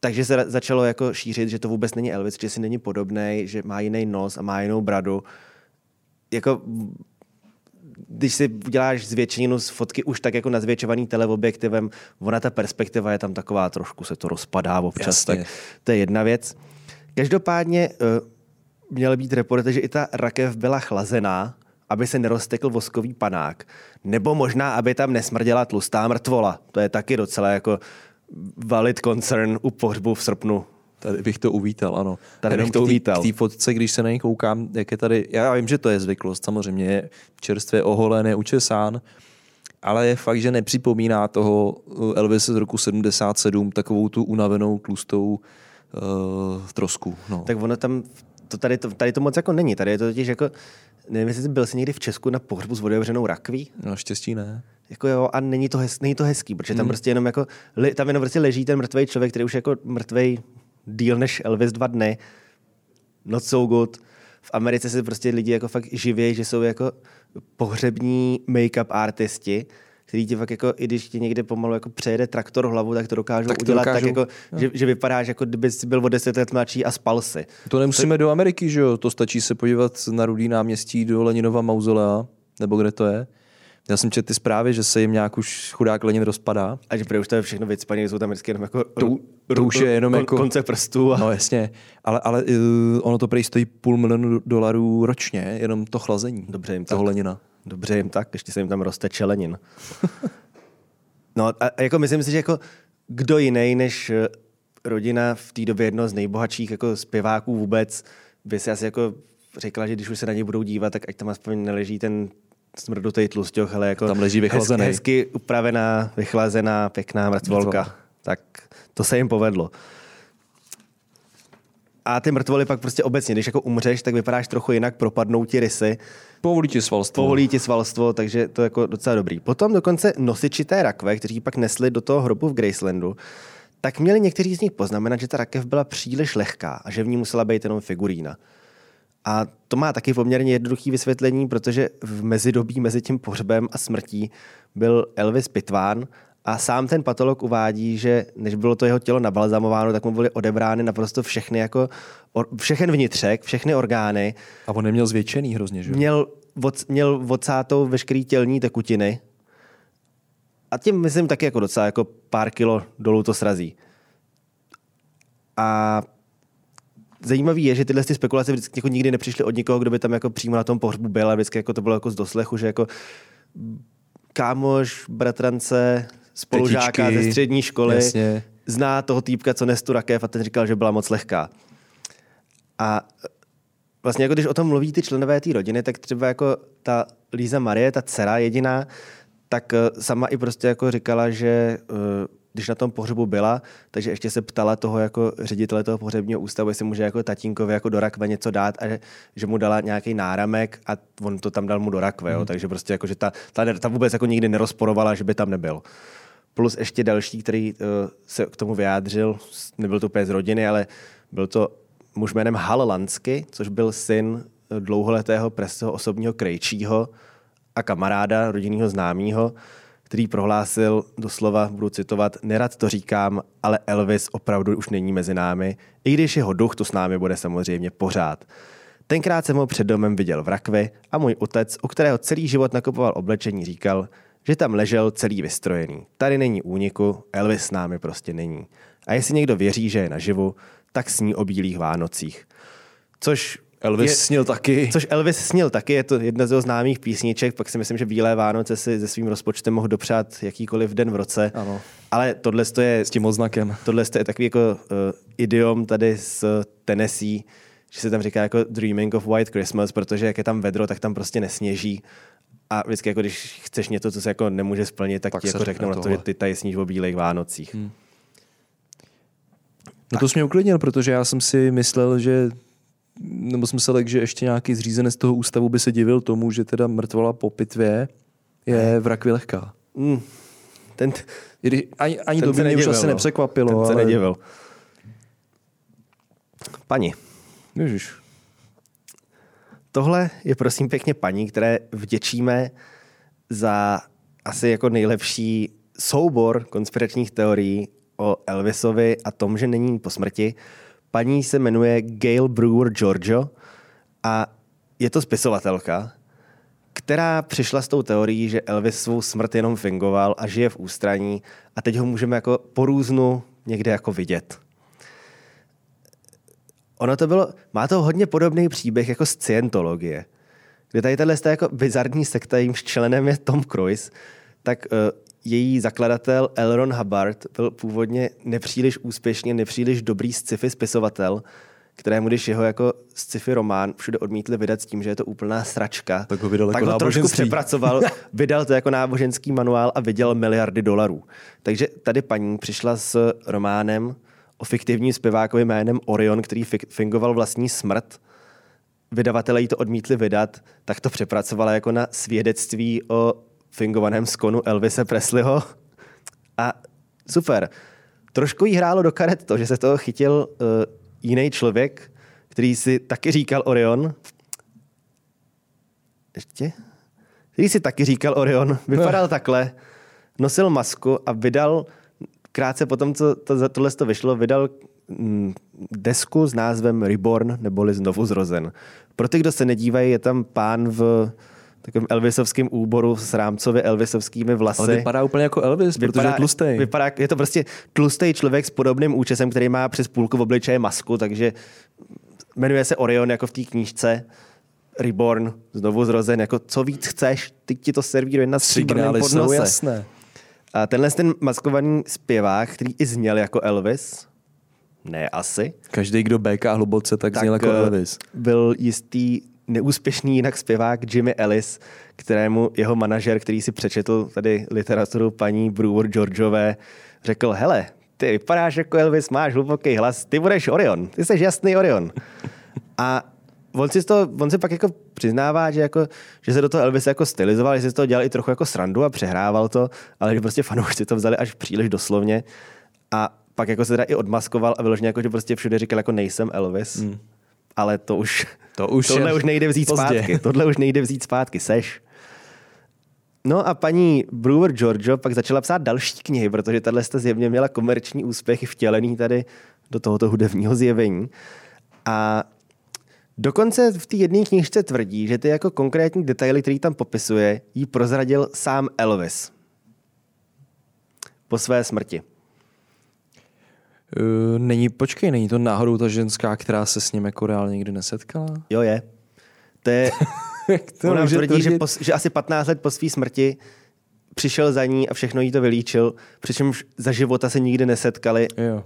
Takže se začalo jako šířit, že to vůbec není Elvis, že si není podobný, že má jiný nos a má jinou bradu. Jako když si uděláš zvětšeninu z fotky už tak jako nazvětšovaný teleobjektivem, ona ta perspektiva je tam taková, trošku se to rozpadá občas, Jasně. tak to je jedna věc. Každopádně eh, měl být reporter, že i ta rakev byla chlazená, aby se neroztekl voskový panák. Nebo možná, aby tam nesmrděla tlustá mrtvola. To je taky docela jako valid concern u pohřbu v srpnu. Tady bych to uvítal, ano. Tady bych to uvítal. V té fotce, když se na něj koukám, jak je tady, já vím, že to je zvyklost, samozřejmě je čerstvě oholený, učesán, ale je fakt, že nepřipomíná toho Elvis z roku 77, takovou tu unavenou, tlustou uh, trosku. No. Tak ono tam, to tady, to, tady to moc jako není. Tady je to totiž jako, nevím, jestli jsi byl jsi někdy v Česku na pohřbu s vodevřenou rakví? No, štěstí ne. Jako jo, a není to, hez, není to hezký, protože tam hmm. prostě jenom jako, tam jenom prostě leží ten mrtvý člověk, který už jako mrtvý díl než Elvis dva dny. Not so good. V Americe se prostě lidi jako fakt živí, že jsou jako pohřební make-up artisti, který ti fakt jako, i když ti někde pomalu jako přejede traktor hlavu, tak to dokážou tak to udělat dokážu, tak jako, že, že, vypadáš jako kdyby jsi byl o deset let mladší a spal si. To nemusíme to... do Ameriky, že jo? To stačí se podívat na Rudý náměstí do Leninova mauzolea, nebo kde to je. Já jsem četl ty zprávy, že se jim nějak už chudák Lenin rozpadá. A že prý už to je všechno vycpaně, jsou tam vždycky jenom jako to, to už je jenom jako... Konce prstů. A... No jasně, ale, ale uh, ono to prý stojí půl milionu dolarů ročně, jenom to chlazení Dobře jim toho tak. Lenina. Dobře jim tak, ještě se jim tam roste čelenin. <laughs> no a jako myslím si, že jako kdo jiný než eh, rodina v té době jedno z nejbohatších jako zpěváků vůbec by si asi jako řekla, že když už se na ně budou dívat, tak ať tam aspoň neleží ten smrdutý tlusťoch, ale jako tam leží vychlazený. Hezky, hezky upravená, vychlazená, pěkná mrtvolka. Tak to se jim povedlo. A ty mrtvoly pak prostě obecně, když jako umřeš, tak vypadáš trochu jinak, propadnou ti rysy. Povolí ti svalstvo. Povolí ti svalstvo, takže to je jako docela dobrý. Potom dokonce nosiči té rakve, kteří pak nesli do toho hrobu v Gracelandu, tak měli někteří z nich poznamenat, že ta rakev byla příliš lehká a že v ní musela být jenom figurína. A to má taky poměrně jednoduché vysvětlení, protože v mezidobí mezi tím pohřbem a smrtí byl Elvis pitván a sám ten patolog uvádí, že než bylo to jeho tělo nabalzamováno, tak mu byly odebrány naprosto všechny jako, or, všechen vnitřek, všechny orgány. A on neměl zvětšený hrozně, že? Měl, od, měl odsátou veškerý tělní tekutiny. A tím myslím taky jako docela jako pár kilo dolů to srazí. A zajímavý je, že tyhle ty spekulace vždycky jako nikdy nepřišly od nikoho, kdo by tam jako přímo na tom pohřbu byl a vždycky jako to bylo jako z doslechu, že jako kámoš, bratrance, spolužáka Tetičky, ze střední školy jasně. zná toho týpka, co nes tu rakev a ten říkal, že byla moc lehká. A vlastně jako když o tom mluví ty členové té rodiny, tak třeba jako ta Líza Marie, ta dcera jediná, tak eh, sama i prostě jako říkala, že eh, když na tom pohřebu byla, takže ještě se ptala toho jako ředitele toho pohřebního ústavu, jestli může jako tatínkovi jako do rakve něco dát a že, že mu dala nějaký náramek a on to tam dal mu do rakve, jo. Hmm. takže prostě jako, že ta, ta, ta, vůbec jako nikdy nerozporovala, že by tam nebyl. Plus ještě další, který uh, se k tomu vyjádřil, nebyl to úplně z rodiny, ale byl to muž jménem Hal Lansky, což byl syn dlouholetého prestoho osobního krejčího a kamaráda, rodinného známého, který prohlásil doslova, budu citovat, nerad to říkám, ale Elvis opravdu už není mezi námi, i když jeho duch to s námi bude samozřejmě pořád. Tenkrát jsem ho před domem viděl v rakvi a můj otec, u kterého celý život nakupoval oblečení, říkal, že tam ležel celý vystrojený. Tady není úniku, Elvis s námi prostě není. A jestli někdo věří, že je naživu, tak sní o bílých Vánocích. Což Elvis je, snil taky. Což Elvis snil taky, je to jedna z jeho známých písniček, pak si myslím, že Bílé Vánoce si se svým rozpočtem mohl dopřát jakýkoliv den v roce. Ano. Ale tohle je... S tím oznakem. Tohle je takový jako uh, idiom tady z Tennessee, že se tam říká jako Dreaming of White Christmas, protože jak je tam vedro, tak tam prostě nesněží. A vždycky, jako když chceš něco, co se jako nemůže splnit, tak, tak ti jako řeknou na to, že ty tady sníš o bílých Vánocích. Hmm. No to jsi mě uklidnil, protože já jsem si myslel, že nebo jsem myslel, že ještě nějaký zřízenec toho ústavu by se divil tomu, že teda mrtvola po pitvě je v rakvi lehká. Mm. Ten, ani ani ten to by mě už asi no. nepřekvapilo. Ten se ale... nedivil. Pani. Ježiš. Tohle je prosím pěkně paní, které vděčíme za asi jako nejlepší soubor konspiračních teorií o Elvisovi a tom, že není po smrti. Paní se jmenuje Gail Brewer Giorgio a je to spisovatelka, která přišla s tou teorií, že Elvis svou smrt jenom fingoval a žije v ústraní a teď ho můžeme jako po různu někde jako vidět. Ono to bylo, má to hodně podobný příběh jako Scientologie, kde tady tahle jako bizarní sekta, jejímž členem je Tom Cruise, tak uh, její zakladatel Elron Hubbard byl původně nepříliš úspěšně, nepříliš dobrý sci-fi spisovatel, kterému, když jeho jako sci-fi román všude odmítli vydat s tím, že je to úplná sračka, tak ho, vydal tak jako ho trošku přepracoval, <laughs> vydal to jako náboženský manuál a vydělal miliardy dolarů. Takže tady paní přišla s románem o fiktivním zpěvákovi jménem Orion, který fingoval vlastní smrt. Vydavatelé jí to odmítli vydat, tak to přepracovala jako na svědectví o fingovaném skonu Elvise Presleyho. A super. Trošku jí hrálo do karet to, že se toho chytil uh, jiný člověk, který si taky říkal Orion. Ještě? Který si taky říkal Orion. Vypadal no. takhle, nosil masku a vydal, krátce potom, co to, tohle to vyšlo, vydal mm, desku s názvem Reborn, neboli Znovu zrozen. Pro ty, kdo se nedívají, je tam pán v takovém Elvisovském úboru s rámcově Elvisovskými vlasy. Ale vypadá úplně jako Elvis, vypadá, protože je tlustý. Vypadá, je to prostě tlustý člověk s podobným účesem, který má přes půlku v obličeje masku, takže jmenuje se Orion jako v té knížce. Reborn, znovu zrozen, jako co víc chceš, ty ti to servíruje na Signály jsou jasné. A tenhle ten maskovaný zpěvák, který i zněl jako Elvis, ne asi. Každý, kdo béká hluboce, tak, tak zněl jako eh, Elvis. Byl jistý neúspěšný jinak zpěvák Jimmy Ellis, kterému jeho manažer, který si přečetl tady literaturu paní Brewer Georgeové, řekl, hele, ty vypadáš jako Elvis, máš hluboký hlas, ty budeš Orion, ty jsi jasný Orion. A on si, to, on si pak jako přiznává, že, jako, že se do toho Elvis jako stylizoval, že si z toho dělal i trochu jako srandu a přehrával to, ale že prostě fanoušci to vzali až příliš doslovně. A pak jako se teda i odmaskoval a vyloženě jako, že prostě všude říkal jako nejsem Elvis. Mm ale to už, to už tohle už nejde vzít pozdě. zpátky. Tohle už nejde vzít zpátky, seš. No a paní Brewer Giorgio pak začala psát další knihy, protože tahle zjevně měla komerční úspěchy vtělený tady do tohoto hudebního zjevení. A dokonce v té jedné knižce tvrdí, že ty jako konkrétní detaily, který tam popisuje, jí prozradil sám Elvis po své smrti. Uh, není, počkej, není to náhodou ta ženská, která se s ním jako reálně nikdy nesetkala? Jo, je. To je, <laughs> to ona tvrdí, že, pos, že asi 15 let po své smrti přišel za ní a všechno jí to vylíčil, přičemž za života se nikdy nesetkali. Jo.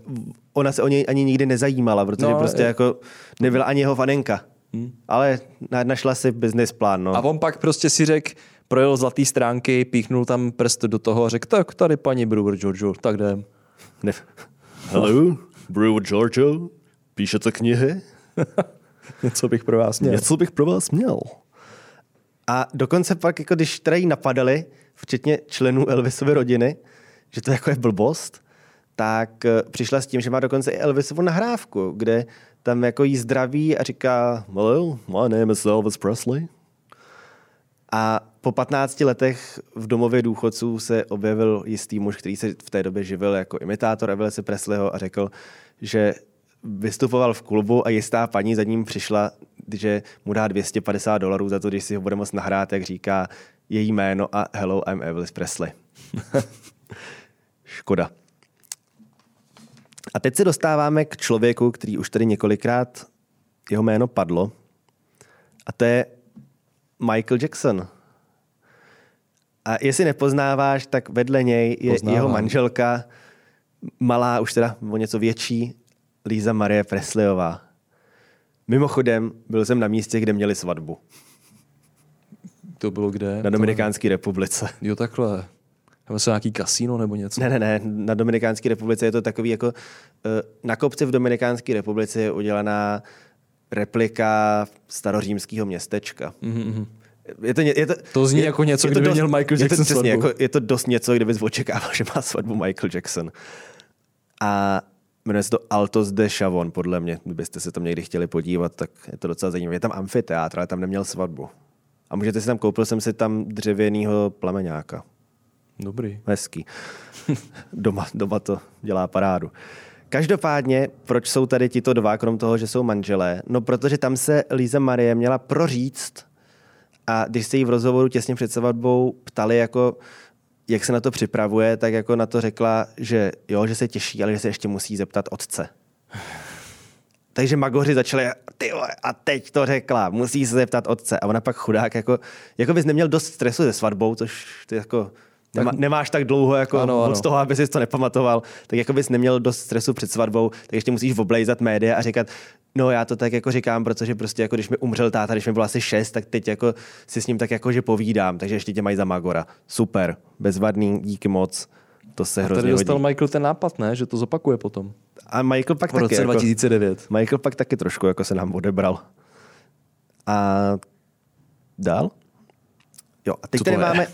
Ona se o něj ani nikdy nezajímala, protože no, prostě je. jako nebyla ani jeho fanenka. Hmm. Ale našla si business plán. No. A on pak prostě si řekl, projel zlatý stránky, píchnul tam prst do toho a řekl, tak tady paní Brewer Giorgio, tak jdem. Ne, Hello, Brewer Giorgio, píšete knihy? <laughs> Něco bych pro vás měl. Něco bych pro vás měl. A dokonce pak, jako když teda jí napadali, včetně členů Elvisovy rodiny, že to jako je blbost, tak eh, přišla s tím, že má dokonce i Elvisovu nahrávku, kde tam jako jí zdraví a říká Hello, my name is Elvis Presley. A po 15 letech v domově důchodců se objevil jistý muž, který se v té době živil jako imitátor Elvise Presleyho a řekl, že vystupoval v klubu a jistá paní za ním přišla, že mu dá 250 dolarů za to, když si ho bude moct nahrát, jak říká její jméno a Hello, I'm Elvis Presley. <laughs> Škoda. A teď se dostáváme k člověku, který už tady několikrát jeho jméno padlo. A to je Michael Jackson. A jestli nepoznáváš, tak vedle něj je Poznávám. jeho manželka, malá, už teda o něco větší, Líza Marie Presleyová. Mimochodem, byl jsem na místě, kde měli svatbu. To bylo kde? Na Dominikánské republice. Jo, takhle. Nebo se nějaký kasíno nebo něco? Ne, ne, ne. Na Dominikánské republice je to takový jako... Eh, na kopci v Dominikánské republice je udělaná replika starořímského městečka. Mm-hmm. Je to, je to, to zní je, jako něco, kdyby dost, měl Michael Jackson je to, přesně, jako, je to dost něco, kdybys očekával, <laughs> že má svatbu Michael Jackson. A jmenuje se to Altos de Chavon, podle mě. Kdybyste se tam někdy chtěli podívat, tak je to docela zajímavé. Je tam amfiteátr, ale tam neměl svatbu. A můžete si tam, koupil jsem si tam dřevěného plameňáka. Dobrý. Hezký. <laughs> doma, doma to dělá parádu. Každopádně, proč jsou tady tito dva, krom toho, že jsou manželé? No, protože tam se Líza Marie měla proříct a když se jí v rozhovoru těsně před svatbou ptali, jako, jak se na to připravuje, tak jako na to řekla, že jo, že se těší, ale že se ještě musí zeptat otce. <sighs> takže magoři začali, ty a teď to řekla, musí se zeptat otce. A ona pak chudák, jako, jako bys neměl dost stresu se svatbou, což ty jako Nemá, nemáš tak dlouho jako ano, ano. toho, aby si to nepamatoval, tak jako bys neměl dost stresu před svatbou, tak ještě musíš oblejzat média a říkat, no já to tak jako říkám, protože prostě jako když mi umřel táta, když mi bylo asi šest, tak teď jako si s ním tak jako že povídám, takže ještě tě mají za Magora. Super, bezvadný, díky moc. To se a hrozně tady dostal hodí. Michael ten nápad, ne? Že to zopakuje potom. A Michael pak v taky. roce 2009. Jako, Michael pak taky trošku jako se nám odebral. A dál? Jo, a teď Co tady máme...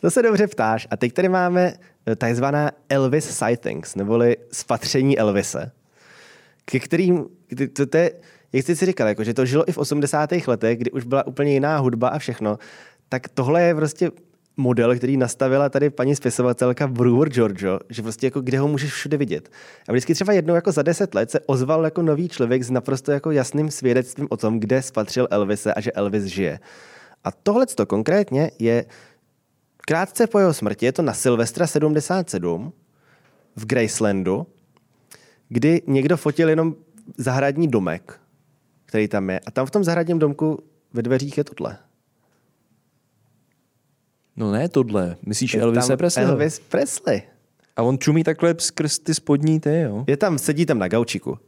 to se dobře ptáš. A teď tady máme eh, takzvaná Elvis sightings, neboli spatření Elvise, ke kterým, to, to je, jak jsi si říkal, jako, že to žilo i v 80. letech, kdy už byla úplně jiná hudba a všechno, tak tohle je prostě model, který nastavila tady paní spisovatelka Brewer Giorgio, že prostě jako kde ho můžeš všude vidět. A vždycky třeba jednou jako za deset let se ozval jako nový člověk s naprosto jako jasným svědectvím o tom, kde spatřil Elvise a že Elvis žije. A tohle to konkrétně je krátce po jeho smrti, je to na Silvestra 77 v Gracelandu, kdy někdo fotil jenom zahradní domek, který tam je. A tam v tom zahradním domku ve dveřích je tohle. No ne tohle, myslíš je Elvis Presley? Elvis Presley. A on čumí takhle skrz ty spodní ty, jo? Je tam, sedí tam na gaučiku.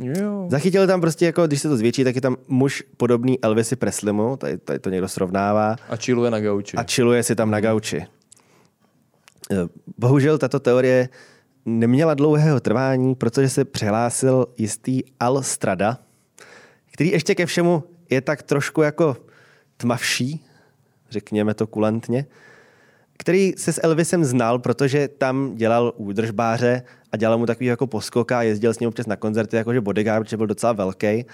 Jo. Zachytil tam prostě, jako, když se to zvětší, tak je tam muž podobný Elvisi Presleymu, tady, tady to někdo srovnává. A chilluje na gauči. A chilluje si tam na gauči. Eh, bohužel tato teorie neměla dlouhého trvání, protože se přihlásil jistý Al Strada, který ještě ke všemu je tak trošku jako tmavší, řekněme to kulantně, který se s Elvisem znal, protože tam dělal údržbáře a dělal mu takový jako poskoka a jezdil s ním občas na koncerty, jakože bodyguard, protože byl docela velký.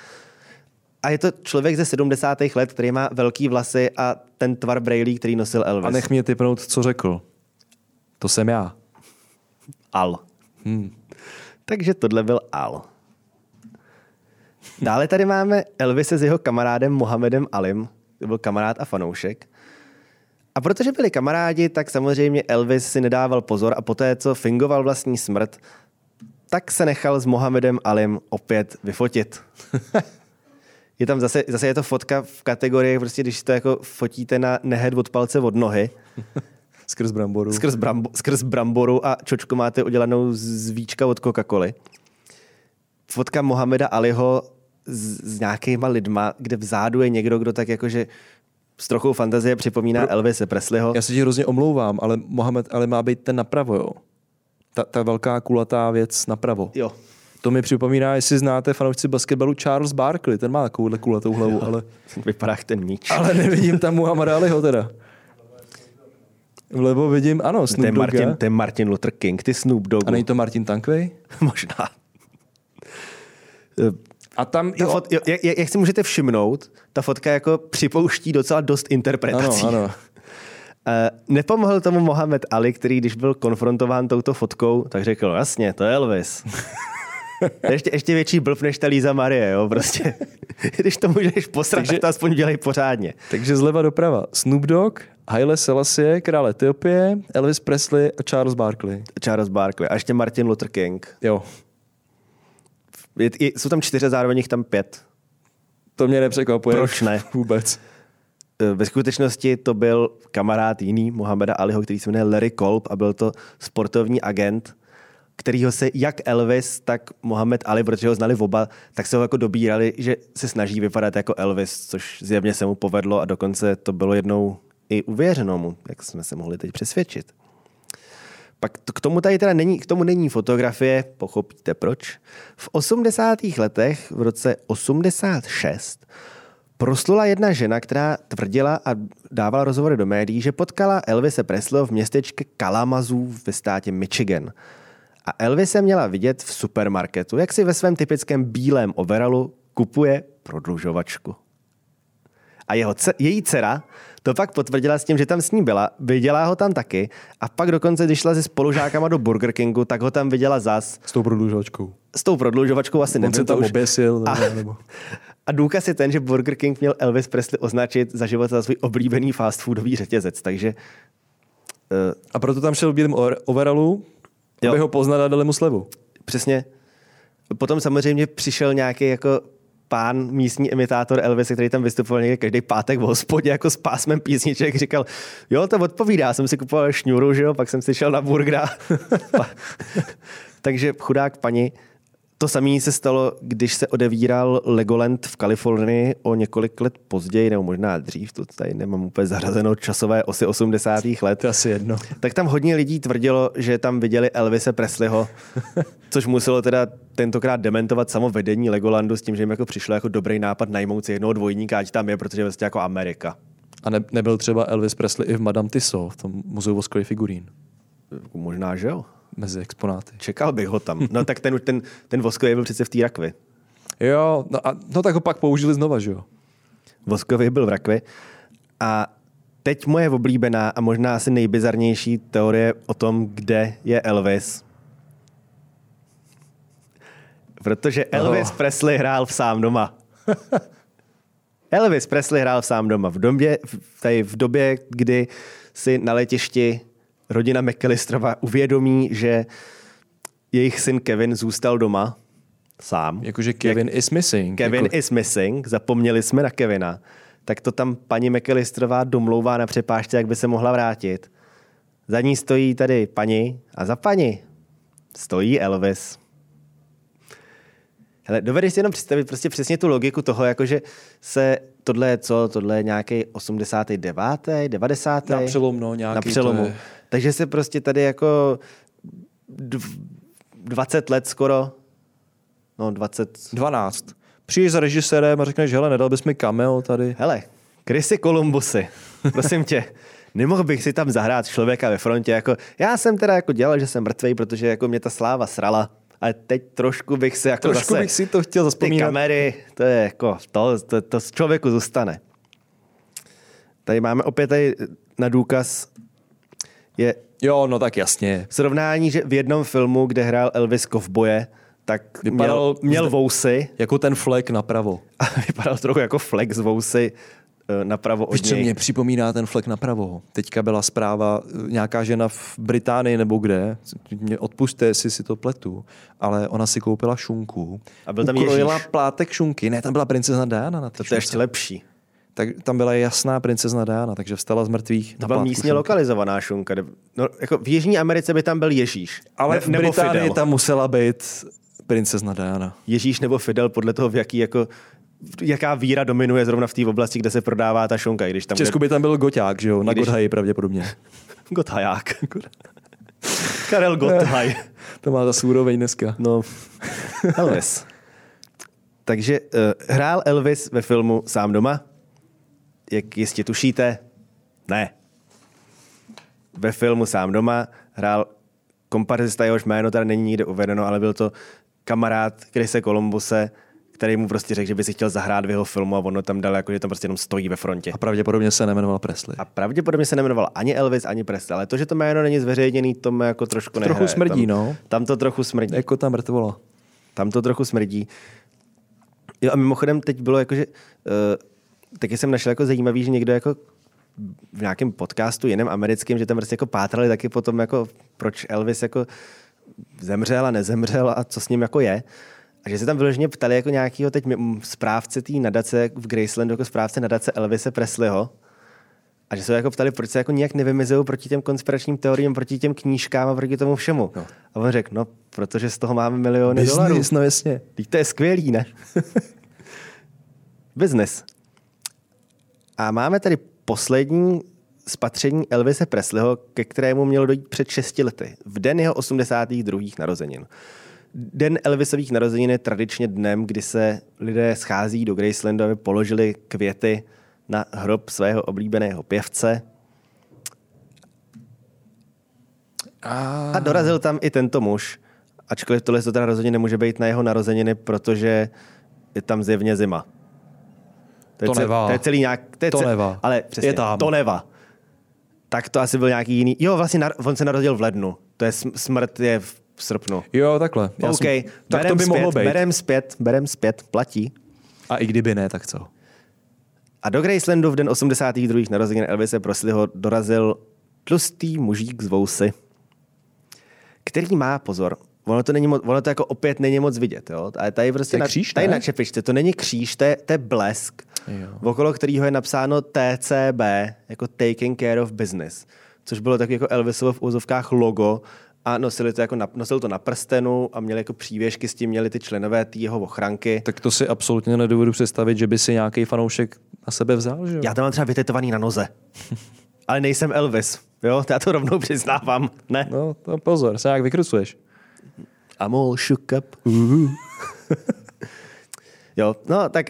A je to člověk ze 70. let, který má velký vlasy a ten tvar brejlí, který nosil Elvis. A nech mě typnout, co řekl. To jsem já. Al. Hmm. Takže tohle byl Al. Dále tady máme Elvise s jeho kamarádem Mohamedem Alim, to byl kamarád a fanoušek. A protože byli kamarádi, tak samozřejmě Elvis si nedával pozor a poté, co fingoval vlastní smrt, tak se nechal s Mohamedem Alim opět vyfotit. <laughs> je tam zase, zase je to fotka v kategorii, prostě když to jako fotíte na nehed od palce od nohy. <laughs> skrz bramboru. Skrz, brambo, skrz bramboru a čočku máte udělanou z víčka od Coca-Coly. Fotka Mohameda Aliho s, s nějakýma lidma, kde vzadu je někdo, kdo tak jakože s trochou fantazie připomíná Pro... Elvise Presleyho. Já se ti hrozně omlouvám, ale Mohamed Ali má být ten napravo, jo? Ta, ta velká kulatá věc napravo. Jo. To mi připomíná, jestli znáte fanoušci basketbalu Charles Barkley, ten má takovouhle kulatou hlavu, jo. ale... <laughs> Vypadá jak ten míč. Ale nevidím tam Muhammad Aliho teda. Vlevo vidím, ano, Snoop to je Martin, je Martin Luther King, ty Snoop Dogg. A není to Martin Tankway? <laughs> Možná. A tam, jo. Fot, jo, jak, jak si můžete všimnout, ta fotka jako připouští docela dost interpretací. Ano, ano. Uh, <laughs> nepomohl tomu Mohamed Ali, který když byl konfrontován touto fotkou, tak řekl, jasně, to je Elvis. <laughs> ještě, ještě větší blb než ta Líza Marie, jo, prostě. <laughs> když to můžeš posrat, takže, tak to aspoň dělej pořádně. Takže zleva doprava. Snoop Dogg, Haile Selassie, král Etiopie, Elvis Presley a Charles Barkley. Charles Barkley a ještě Martin Luther King. Jo. Je, je, jsou tam čtyři, zároveň jich tam pět. To mě nepřekvapuje. Proč ne? Vůbec. E, ve skutečnosti to byl kamarád jiný, Mohameda Aliho, který se jmenuje Larry Kolb a byl to sportovní agent, kterýho se jak Elvis, tak Mohamed Ali, protože ho znali v oba, tak se ho jako dobírali, že se snaží vypadat jako Elvis, což zjevně se mu povedlo a dokonce to bylo jednou i uvěřeno mu, jak jsme se mohli teď přesvědčit. Pak k tomu tady teda není, k tomu není fotografie, pochopíte proč. V 80. letech, v roce 86, proslula jedna žena, která tvrdila a dávala rozhovory do médií, že potkala Elvise Presleyho v městečku Kalamazoo ve státě Michigan. A Elvis se měla vidět v supermarketu, jak si ve svém typickém bílém overalu kupuje prodlužovačku. A jeho, její dcera to pak potvrdila s tím, že tam s ní byla, viděla ho tam taky a pak dokonce, když šla se spolužákama do Burger Kingu, tak ho tam viděla zas. S tou prodlužovačkou. S tou prodlužovačkou asi nevím. On se tam oběsil. A, nebo... a důkaz je ten, že Burger King měl Elvis Presley označit za život za svůj oblíbený fast foodový řetězec, takže... Uh, a proto tam šel v bílém overallu, aby jo. ho poznal a dali mu slevu. Přesně. potom samozřejmě přišel nějaký jako pán, místní imitátor Elvis, který tam vystupoval někde každý pátek v hospodě jako s pásmem písniček, říkal, jo, to odpovídá, jsem si kupoval šňůru, že jo, pak jsem si šel na burgra. <laughs> Takže chudák paní, to samé se stalo, když se odevíral Legoland v Kalifornii o několik let později, nebo možná dřív, to tady nemám úplně zařazeno časové osy 80. let. To asi jedno. Tak tam hodně lidí tvrdilo, že tam viděli Elvise Presleyho, <laughs> což muselo teda tentokrát dementovat samo vedení Legolandu s tím, že jim jako přišlo jako dobrý nápad najmout si jednoho dvojníka, ať tam je, protože je vlastně jako Amerika. A ne, nebyl třeba Elvis Presley i v Madame Tissot, v tom muzeu voskových figurín? Možná, že jo mezi exponáty. Čekal bych ho tam. No tak ten, ten, ten voskový byl přece v té rakvi. Jo, no, a, no tak ho pak použili znova, že jo? Voskový byl v rakvi. A teď moje oblíbená a možná asi nejbizarnější teorie o tom, kde je Elvis. Protože Elvis oh. Presley hrál v sám doma. <laughs> Elvis Presley hrál v sám doma. V době, tady v době, kdy si na letišti rodina McAllisterova uvědomí, že jejich syn Kevin zůstal doma sám. Jakože Kevin Jak, is missing. Kevin jako... is missing, zapomněli jsme na Kevina. Tak to tam paní McAllisterová domlouvá na přepážce, jak by se mohla vrátit. Za ní stojí tady paní a za paní stojí Elvis. Hele, dovedeš si jenom představit prostě přesně tu logiku toho, jakože se tohle je co, tohle je nějaký 89. 90. Na přelomu, no, nějaký na přelomu. Je... Takže se prostě tady jako 20 let skoro, no 20... 12. Přijdeš za režisérem a řekneš, hele, nedal bys mi cameo tady. Hele, Chrissy Columbusy, prosím tě, nemohl bych si tam zahrát člověka ve frontě, jako já jsem teda jako dělal, že jsem mrtvý, protože jako mě ta sláva srala, ale teď trošku bych si jako trošku zase, bych si to chtěl zaspomínat. Ty kamery, to je jako, to, to, to z člověku zůstane. Tady máme opět tady na důkaz je... Jo, no tak jasně. Srovnání, že v jednom filmu, kde hrál Elvis Kovboje, tak vypadal, měl, měl vousy. Jako ten flek napravo. <laughs> A vypadal trochu jako flek z vousy eh, napravo od Víš, něj. mě připomíná ten flek napravo? Teďka byla zpráva, eh, nějaká žena v Británii nebo kde, mě odpuste, jestli si to pletu, ale ona si koupila šunku. A byl tam ukrojila Ježíš. plátek šunky. Ne, tam byla princezna Diana na to. To je ještě lepší tak tam byla jasná princezna Diana, takže vstala z mrtvých. To byla místně šunka. lokalizovaná šunka. No, jako v Jižní Americe by tam byl Ježíš. Ale ne, v Británii Fidel. tam musela být princezna Diana. Ježíš nebo Fidel podle toho, v jaký jako jaká víra dominuje zrovna v té oblasti, kde se prodává ta šunka. Když tam v Česku by tam byl Goťák, že jo? Na když... Godhaji pravděpodobně. <laughs> Gothaják. Karel Gotthaj. <laughs> to má za úroveň dneska. No, Elvis. Takže uh, hrál Elvis ve filmu Sám doma, jak jistě tušíte, ne. Ve filmu Sám doma hrál komparzista, jehož jméno tady není nikde uvedeno, ale byl to kamarád Krise Kolumbuse, který mu prostě řekl, že by si chtěl zahrát v jeho filmu a ono tam dal, jako, že tam prostě jenom stojí ve frontě. A pravděpodobně se nemenoval Presley. A pravděpodobně se nemenoval ani Elvis, ani Presley, ale to, že to jméno není zveřejněný, to mě jako trošku nehraje. Trochu smrdí, tam, no. Tam to trochu smrdí. Jako ta mrtvola. Tam to trochu smrdí. Jo a mimochodem teď bylo jako, že uh, taky jsem našel jako zajímavý, že někdo jako v nějakém podcastu jiném americkém, že tam prostě jako pátrali taky potom, jako proč Elvis jako zemřel a nezemřel a co s ním jako je. A že se tam vyloženě ptali jako nějakýho teď správce té nadace v Gracelandu, jako správce nadace Elvise Presleyho, a že se jako ptali, proč se jako nijak nevymizují proti těm konspiračním teoriím, proti těm knížkám a proti tomu všemu. No. A on řekl, no, protože z toho máme miliony Business, dolarů. no jasně. Teď to je skvělý, ne? <laughs> Business. A máme tady poslední spatření Elvise Presleyho, ke kterému mělo dojít před 6 lety, v den jeho 82. narozenin. Den Elvisových narozenin je tradičně dnem, kdy se lidé schází do Gracelandu, aby položili květy na hrob svého oblíbeného pěvce. A, a dorazil tam i tento muž, ačkoliv tohle to teda rozhodně nemůže být na jeho narozeniny, protože je tam zjevně zima. To, to nevá. To je celý nějak... To, je to cel, nevá. Ale přesně, je tam. to nevá. Tak to asi byl nějaký jiný... Jo, vlastně nar, on se narodil v lednu. To je smrt je v srpnu. Jo, takhle. Já OK, jsem, tak to by zpět, mohlo být. Berem zpět, berem zpět, platí. A i kdyby ne, tak co? A do Gracelandu v den 82. narozenin Elvise Presleyho dorazil tlustý mužík z vousy, který má, pozor, ono to, není moc, ono to jako opět není moc vidět, jo? A tady prostě na, kříž, tady na čepičce, to není kříž, to je, to je blesk, jo. okolo kterého je napsáno TCB, jako Taking Care of Business, což bylo tak jako Elvisovo v úzovkách logo a nosili to jako na, nosil to na prstenu a měli jako přívěšky s tím, měli ty členové té jeho ochranky. Tak to si absolutně nedovedu představit, že by si nějaký fanoušek na sebe vzal, že jo? Já to mám třeba vytetovaný na noze. <laughs> Ale nejsem Elvis, jo? Já to rovnou přiznávám, ne? No, to pozor, se jak vykrucuješ. I'm all shook up. <laughs> Jo, no tak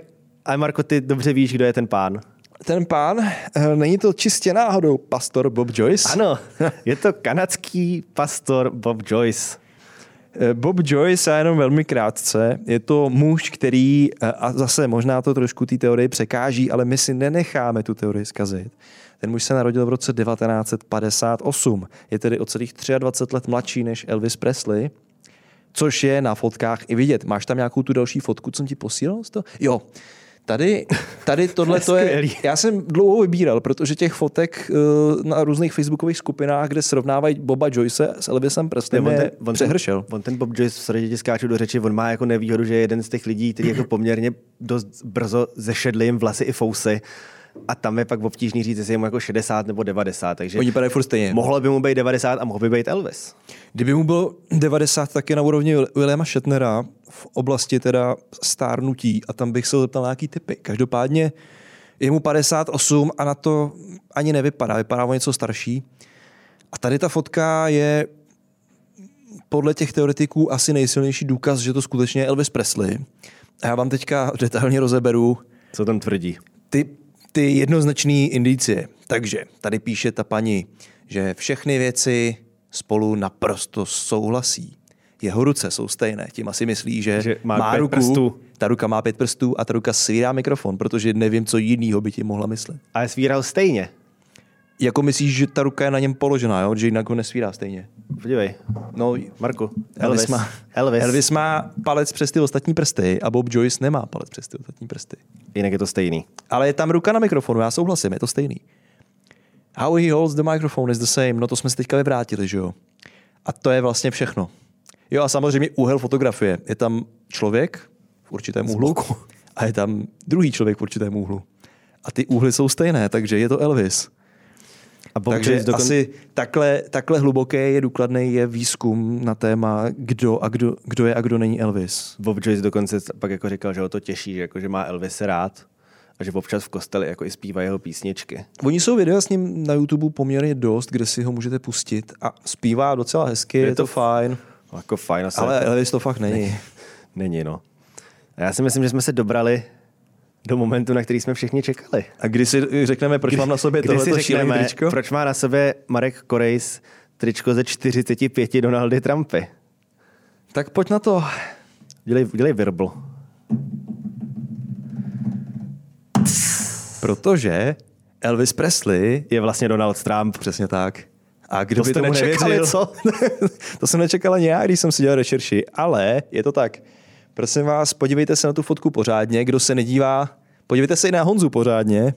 a Marko, ty dobře víš, kdo je ten pán. Ten pán, eh, není to čistě náhodou pastor Bob Joyce? Ano, <laughs> je to kanadský pastor Bob Joyce. Eh, Bob Joyce, a jenom velmi krátce, je to muž, který, eh, a zase možná to trošku té teorii překáží, ale my si nenecháme tu teorii zkazit. Ten muž se narodil v roce 1958. Je tedy o celých 23 let mladší než Elvis Presley, což je na fotkách i vidět. Máš tam nějakou tu další fotku, co jsem ti posílal? Jo, Tady, tady tohle to je, <laughs> já jsem dlouho vybíral, protože těch fotek uh, na různých facebookových skupinách, kde srovnávají Boba Joyce s Elvisem Preslem, on ten, on přehršel. Ten, on ten Bob Joyce v srdě skáču do řeči, on má jako nevýhodu, že je jeden z těch lidí, který jako poměrně dost brzo zešedli jim vlasy i fousy a tam je pak obtížný říct, jestli je mu jako 60 nebo 90. Takže Oni furt stejně. Mohlo by mu být 90 a mohl by být Elvis. Kdyby mu bylo 90, tak je na úrovni Williama Shatnera v oblasti teda stárnutí a tam bych se zeptal na nějaký typy. Každopádně je mu 58 a na to ani nevypadá, vypadá o něco starší. A tady ta fotka je podle těch teoretiků asi nejsilnější důkaz, že to skutečně je Elvis Presley. A já vám teďka detailně rozeberu. Co tam tvrdí? Ty ty jednoznačné indicie. Takže tady píše ta paní, že všechny věci spolu naprosto souhlasí. Jeho ruce jsou stejné. Tím asi myslí, že, že má, má ruku, prstů. ta ruka má pět prstů a ta ruka svírá mikrofon, protože nevím, co jiného by ti mohla myslet. Ale svíral stejně. Jako myslíš, že ta ruka je na něm položená, jo? že jinak ho nesvírá stejně? Podívej. No, Marku. Elvis, Elvis, má, Elvis. Elvis má palec přes ty ostatní prsty a Bob Joyce nemá palec přes ty ostatní prsty. Jinak je to stejný. Ale je tam ruka na mikrofonu, já souhlasím, je to stejný. How he holds the microphone is the same. No to jsme si teďka vyvrátili, že jo? A to je vlastně všechno. Jo a samozřejmě úhel fotografie. Je tam člověk v určitém úhlu a je tam druhý člověk v určitém úhlu. A ty úhly jsou stejné, takže je to Elvis. A Takže dokon... asi takhle, takhle hluboké je důkladný je výzkum na téma, kdo, a kdo, kdo je a kdo není Elvis. Bob Joyce dokonce pak jako říkal, že ho to těší, že, jako, že má Elvis rád a že občas v kosteli jako i zpívá jeho písničky. Oni jsou videa s ním na YouTube poměrně dost, kde si ho můžete pustit a zpívá docela hezky, je, je to, to fajn. Jako fajn. Ale Elvis to fakt není. <laughs> Není, no. A já si myslím, že jsme se dobrali do momentu, na který jsme všichni čekali. A když si řekneme, proč kdy, mám na sobě tohle šílené tričko? Proč má na sobě Marek Korejs tričko ze 45 Donaldy Trumpy? Tak pojď na to. Dělej, dělej virbl. Protože Elvis Presley je vlastně Donald Trump. Přesně tak. A kdo to by tomu nečekali, nevěřil? co? <laughs> to jsem nečekal ani já, když jsem si dělal rešerši, ale je to tak. Prosím vás, podívejte se na tu fotku pořádně. Kdo se nedívá, podívejte se i na Honzu pořádně,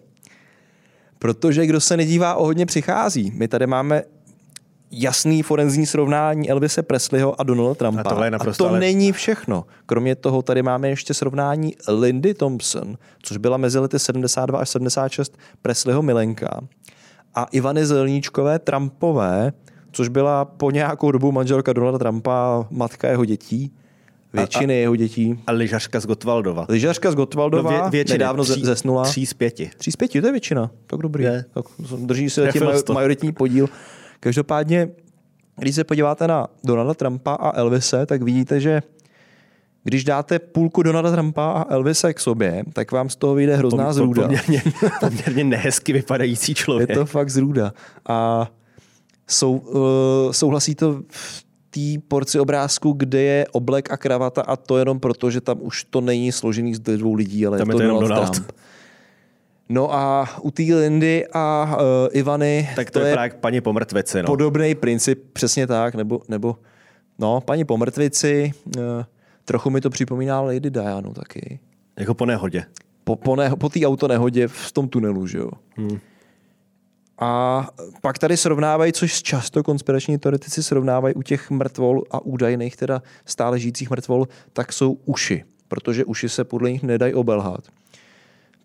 protože kdo se nedívá, o hodně přichází. My tady máme jasný forenzní srovnání Elvise Presleyho a Donalda Trumpa. A, je naprosto, a to ale... není všechno. Kromě toho tady máme ještě srovnání Lindy Thompson, což byla mezi lety 72 až 76 Presleyho milenka, a Ivany Zelníčkové Trumpové, což byla po nějakou dobu manželka Donalda Trumpa, matka jeho dětí většiny a, a, jeho dětí. A lyžařka z Gotwaldova. Lyžařka z Gotwaldova no, vě, většiny, nedávno tří, zesnula. Tří z pěti. Tří z pěti, to je většina. Tak dobrý. Je. Tak drží se tím majoritní podíl. Každopádně, když se podíváte na Donalda Trumpa a Elvise, tak vidíte, že když dáte půlku Donalda Trumpa a Elvise k sobě, tak vám z toho vyjde hrozná Pom, zrůda. Poměrně, <laughs> poměrně nehezky vypadající člověk. Je to fakt zrůda. A sou, uh, souhlasí to v té porci obrázku, kde je oblek a kravata a to jenom proto, že tam už to není složený z dvou lidí, ale tam je to, Donald, Donald Trump. No a u té Lindy a uh, Ivany... Tak to, to je právě paní po mrtvici. No. Podobný princip, přesně tak, nebo, nebo no, paní po mrtvici, uh, trochu mi to připomíná Lady Diana taky. Jako po nehodě. Po, po, ne, po té autonehodě v tom tunelu, že jo. Hmm. A pak tady srovnávají, což často konspirační teoretici srovnávají u těch mrtvol a údajných, teda stále žijících mrtvol, tak jsou uši, protože uši se podle nich nedají obelhat.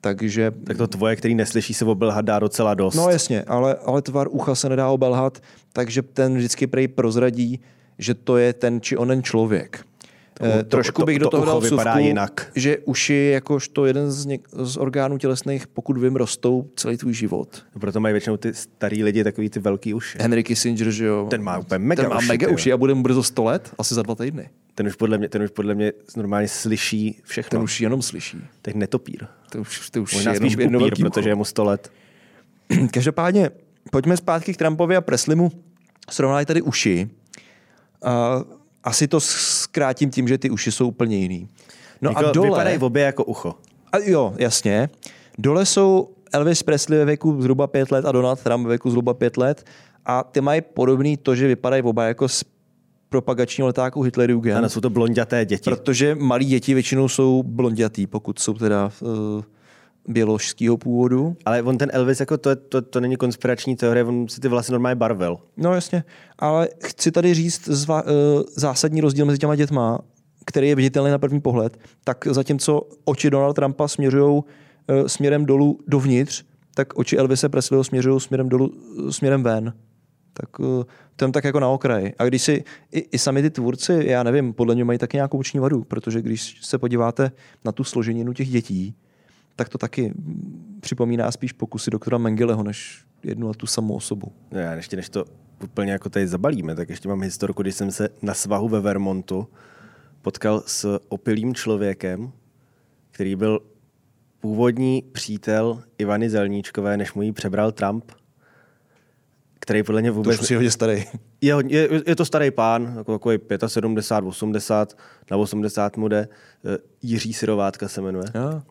Takže... Tak to tvoje, který neslyší, se obelhat dá docela dost. No jasně, ale, ale tvar ucha se nedá obelhat, takže ten vždycky prej prozradí, že to je ten či onen člověk. To, to, Trošku bych to, do toho dal vsuvku, jinak. že uši jakožto jeden z, něk- z orgánů tělesných, pokud vím, rostou celý tvůj život. Proto mají většinou ty starý lidi takový ty velký uši. Henry Kissinger, že jo. Ten má úplně mega ten má uši. mega uši a bude mu brzo 100 let, asi za dva týdny. Ten už podle mě, ten už podle mě normálně slyší všechno. Ten už jenom slyší. Teď netopír. To už, to už Možná je jenom spíš jedno upír, protože je mu 100 let. <clears throat> Každopádně, pojďme zpátky k Trumpovi a Preslimu. Srovnali tady uši. Uh, asi to zkrátím tím, že ty uši jsou úplně jiný. No jako a dole... Vypadají v obě jako ucho. A jo, jasně. Dole jsou Elvis Presley ve věku zhruba pět let a Donald Trump ve věku zhruba pět let. A ty mají podobný to, že vypadají oba jako z propagačního letáku Hitlerjugend. Ano, jsou to blonděté děti. Protože malí děti většinou jsou blondětý, pokud jsou teda uh, běložského původu. Ale on ten Elvis, jako to, to, to není konspirační teorie, on si ty vlasy normálně barvil. No jasně, ale chci tady říct zva, uh, zásadní rozdíl mezi těma dětma, který je viditelný na první pohled, tak zatímco oči Donalda Trumpa směřují uh, směrem dolů dovnitř, tak oči Elvise Presleyho směřují směrem dolů, uh, směrem ven. Tak uh, tam tak jako na okraji. A když si i, i sami ty tvůrci, já nevím, podle mě mají taky nějakou oční vadu, protože když se podíváte na tu složeninu těch dětí, tak to taky připomíná spíš pokusy doktora Mengeleho, než jednu a tu samou osobu. No já ještě než to úplně jako tady zabalíme, tak ještě mám historku, když jsem se na svahu ve Vermontu potkal s opilým člověkem, který byl původní přítel Ivany Zelníčkové, než mu ji přebral Trump, který podle mě vůbec... To je hodně starý. Je, je, je, to starý pán, jako takový 75, 80, na 80 mu jde. Jiří Sirovátka se jmenuje. Ja.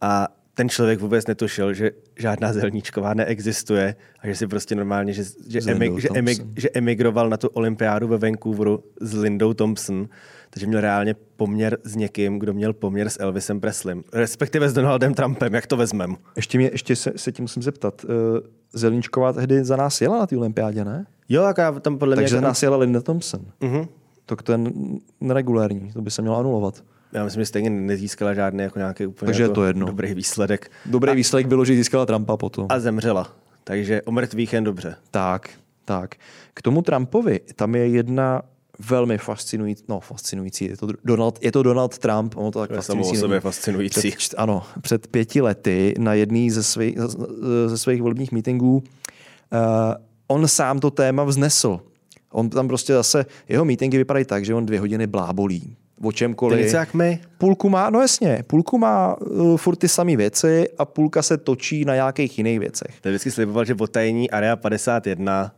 A ten člověk vůbec netušil, že žádná zelníčková neexistuje a že si prostě normálně, že, že, emig, že, emig, že emigroval na tu olympiádu ve Vancouveru s Lindou Thompson, takže měl reálně poměr s někým, kdo měl poměr s Elvisem Preslem, respektive s Donaldem Trumpem, jak to vezmem. Ještě, mě, ještě se, se tím musím zeptat. Uh, Zelníčková tehdy za nás jela na té olympiádě, ne? Jo, jak já tam podle Takže mě... Takže za nás jela Linda Thompson. Uh-huh. Tak to je neregulární, to by se mělo anulovat. Já myslím, že stejně nezískala žádný jako nějaký úplně Takže jako je to jedno. dobrý výsledek. Dobrý a, výsledek bylo, že získala Trumpa potom. A zemřela. Takže o mrtvých jen dobře. Tak, tak. K tomu Trumpovi, tam je jedna velmi fascinující, no fascinující, je to Donald, je to Donald Trump, ono to tak to fascinující. Samo o fascinující. Před, ano, před pěti lety na jedný ze svých, ze svých volebních meetingů uh, on sám to téma vznesl. On tam prostě zase, jeho meetingy vypadají tak, že on dvě hodiny blábolí o čemkoliv. Něco jak my. Půlku má, no jasně, půlku má uh, furt ty samé věci a půlka se točí na nějakých jiných věcech. To vždycky sliboval, že otajení Area 51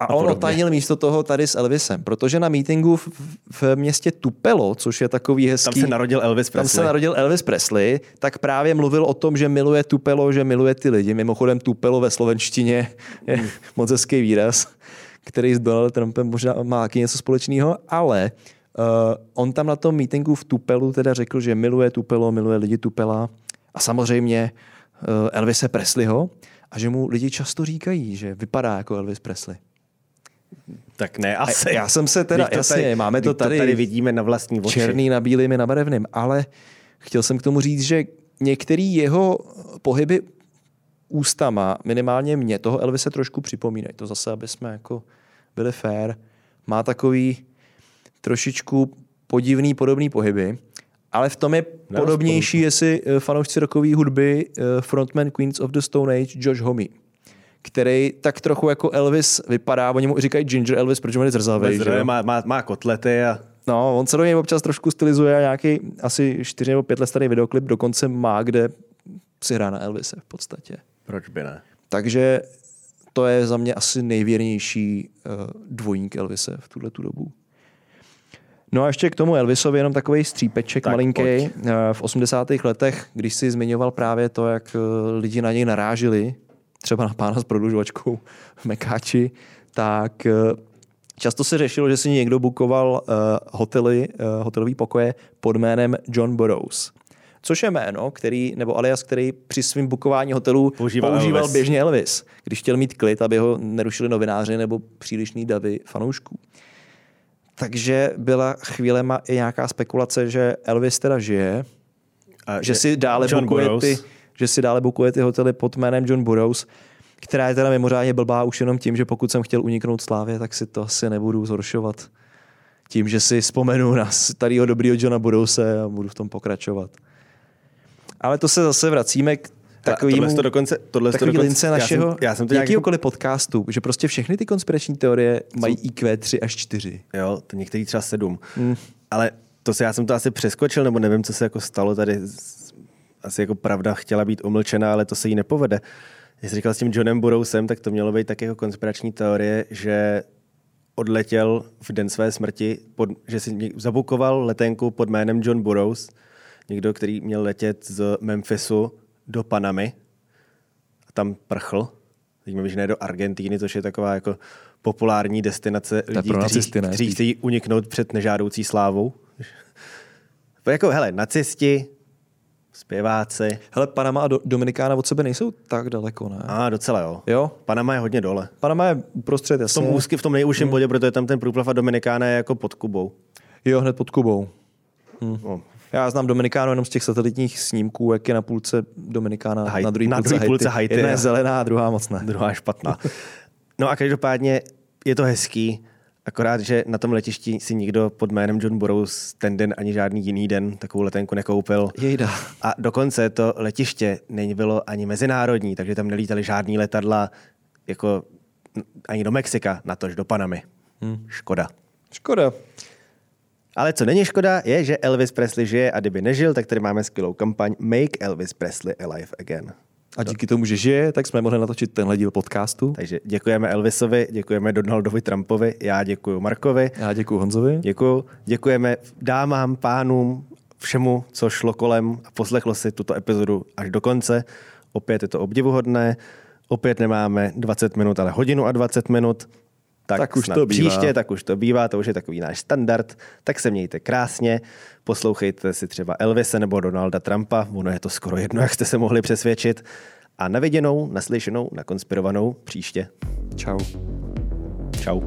a, a on otajnil místo toho tady s Elvisem, protože na meetingu v, v městě Tupelo, což je takový hezký... Tam se narodil Elvis Presley. Tam se narodil Elvis Presley, tak právě mluvil o tom, že miluje Tupelo, že miluje ty lidi. Mimochodem Tupelo ve slovenštině je hmm. <laughs> moc hezký výraz, který s Donaldem Trumpem možná má taky něco společného, ale uh, on tam na tom meetingu v Tupelu teda řekl, že miluje Tupelo, miluje lidi Tupela a samozřejmě uh, Elvise Presleyho a že mu lidi často říkají, že vypadá jako Elvis Presley. Tak ne, asi. Já jsem se teda, to jasně, tady, máme to tady, to tady vidíme na vlastní oči. Černý na bílým na barevným, ale chtěl jsem k tomu říct, že některý jeho pohyby ústama, minimálně mě, toho Elvise trošku připomínají. To zase, aby jsme jako byli fair. Má takový trošičku podivný podobný pohyby, ale v tom je no, podobnější, spolu. jestli eh, fanoušci rokové hudby eh, frontman Queens of the Stone Age Josh Homme který tak trochu jako Elvis vypadá, oni mu říkají Ginger Elvis, protože je zrzavý. Má, má, má kotlety a... No, on se do něj občas trošku stylizuje a nějaký asi 4 nebo 5 let starý videoklip dokonce má, kde si hrá na Elvise v podstatě. Proč by ne? Takže to je za mě asi nejvěrnější uh, dvojník Elvise v tuhle tu dobu. No a ještě k tomu Elvisovi jenom takový střípeček tak, malinký. Pojď. V 80. letech, když si zmiňoval právě to, jak eh, lidi na něj narážili, třeba na pána s prodlužovačkou v Mekáči, tak eh, často se řešilo, že si někdo bukoval hotely, hotelový pokoje pod jménem John Burroughs. Což je jméno, který, nebo alias, který při svém bukování hotelu používal, používal Elvis. běžně Elvis, když chtěl mít klid, aby ho nerušili novináři nebo přílišný davy fanoušků. Takže byla chvílema i nějaká spekulace, že Elvis teda žije, a že, si dále John bukuje ty, že si dále bukuje ty hotely pod jménem John Burroughs, která je teda mimořádně blbá už jenom tím, že pokud jsem chtěl uniknout slávě, tak si to asi nebudu zhoršovat tím, že si vzpomenu na starého dobrýho Johna Burroughse a budu v tom pokračovat. Ale to se zase vracíme k takovým tohle to dokonce, tohle takový to dokonce, lince našeho já jsem, já jsem to nějak... podcastu, že prostě všechny ty konspirační teorie mají IQ 3 až 4. Jo, to některý třeba 7. Mm. Ale to se, já jsem to asi přeskočil, nebo nevím, co se jako stalo tady. Asi jako pravda chtěla být umlčená, ale to se jí nepovede. Když jsi říkal s tím Johnem Burroughsem, tak to mělo být tak jako konspirační teorie, že odletěl v den své smrti, pod, že si zabukoval letenku pod jménem John Burroughs, někdo, který měl letět z Memphisu do Panamy a tam prchl. Teď mi ne do Argentíny, což je taková jako populární destinace lidí, kteří, ne, kteří chtějí uniknout před nežádoucí slávou. <laughs> jako, hele, nacisti, zpěváci. Hele, Panama a Do- Dominikána od sebe nejsou tak daleko, ne? A docela jo. Jo? Panama je hodně dole. Panama je uprostřed, jasně. V tom úzky, v tom nejužším hmm. bodě, protože tam ten průplav a Dominikána je jako pod Kubou. Jo, hned pod Kubou. Hm. No. Já znám Dominikánu jenom z těch satelitních snímků, jak je na půlce Dominikána, Haiti, na druhé půlce, druhý půlce Haiti. Jedna je zelená druhá moc ne. Druhá špatná. No a každopádně je to hezký, akorát, že na tom letišti si nikdo pod jménem John Burroughs ten den ani žádný jiný den takovou letenku nekoupil. Jejda. A dokonce to letiště není bylo ani mezinárodní, takže tam nelítali žádný letadla jako ani do Mexika, natož do Panamy. Hmm. Škoda. Škoda. Ale co není škoda, je, že Elvis Presley žije a kdyby nežil, tak tady máme skvělou kampaň Make Elvis Presley Alive Again. A díky tomu, že žije, tak jsme mohli natočit tenhle díl podcastu. Takže děkujeme Elvisovi, děkujeme Donaldovi Trumpovi, já děkuji Markovi. Já děkuji Honzovi. Děkuji. Děkujeme dámám, pánům, všemu, co šlo kolem a poslechlo si tuto epizodu až do konce. Opět je to obdivuhodné. Opět nemáme 20 minut, ale hodinu a 20 minut tak, tak už to bývá. příště, tak už to bývá, to už je takový náš standard. Tak se mějte krásně, poslouchejte si třeba Elvise nebo Donalda Trumpa, ono je to skoro jedno, jak jste se mohli přesvědčit. A naviděnou, naslyšenou, nakonspirovanou příště. Čau. Čau.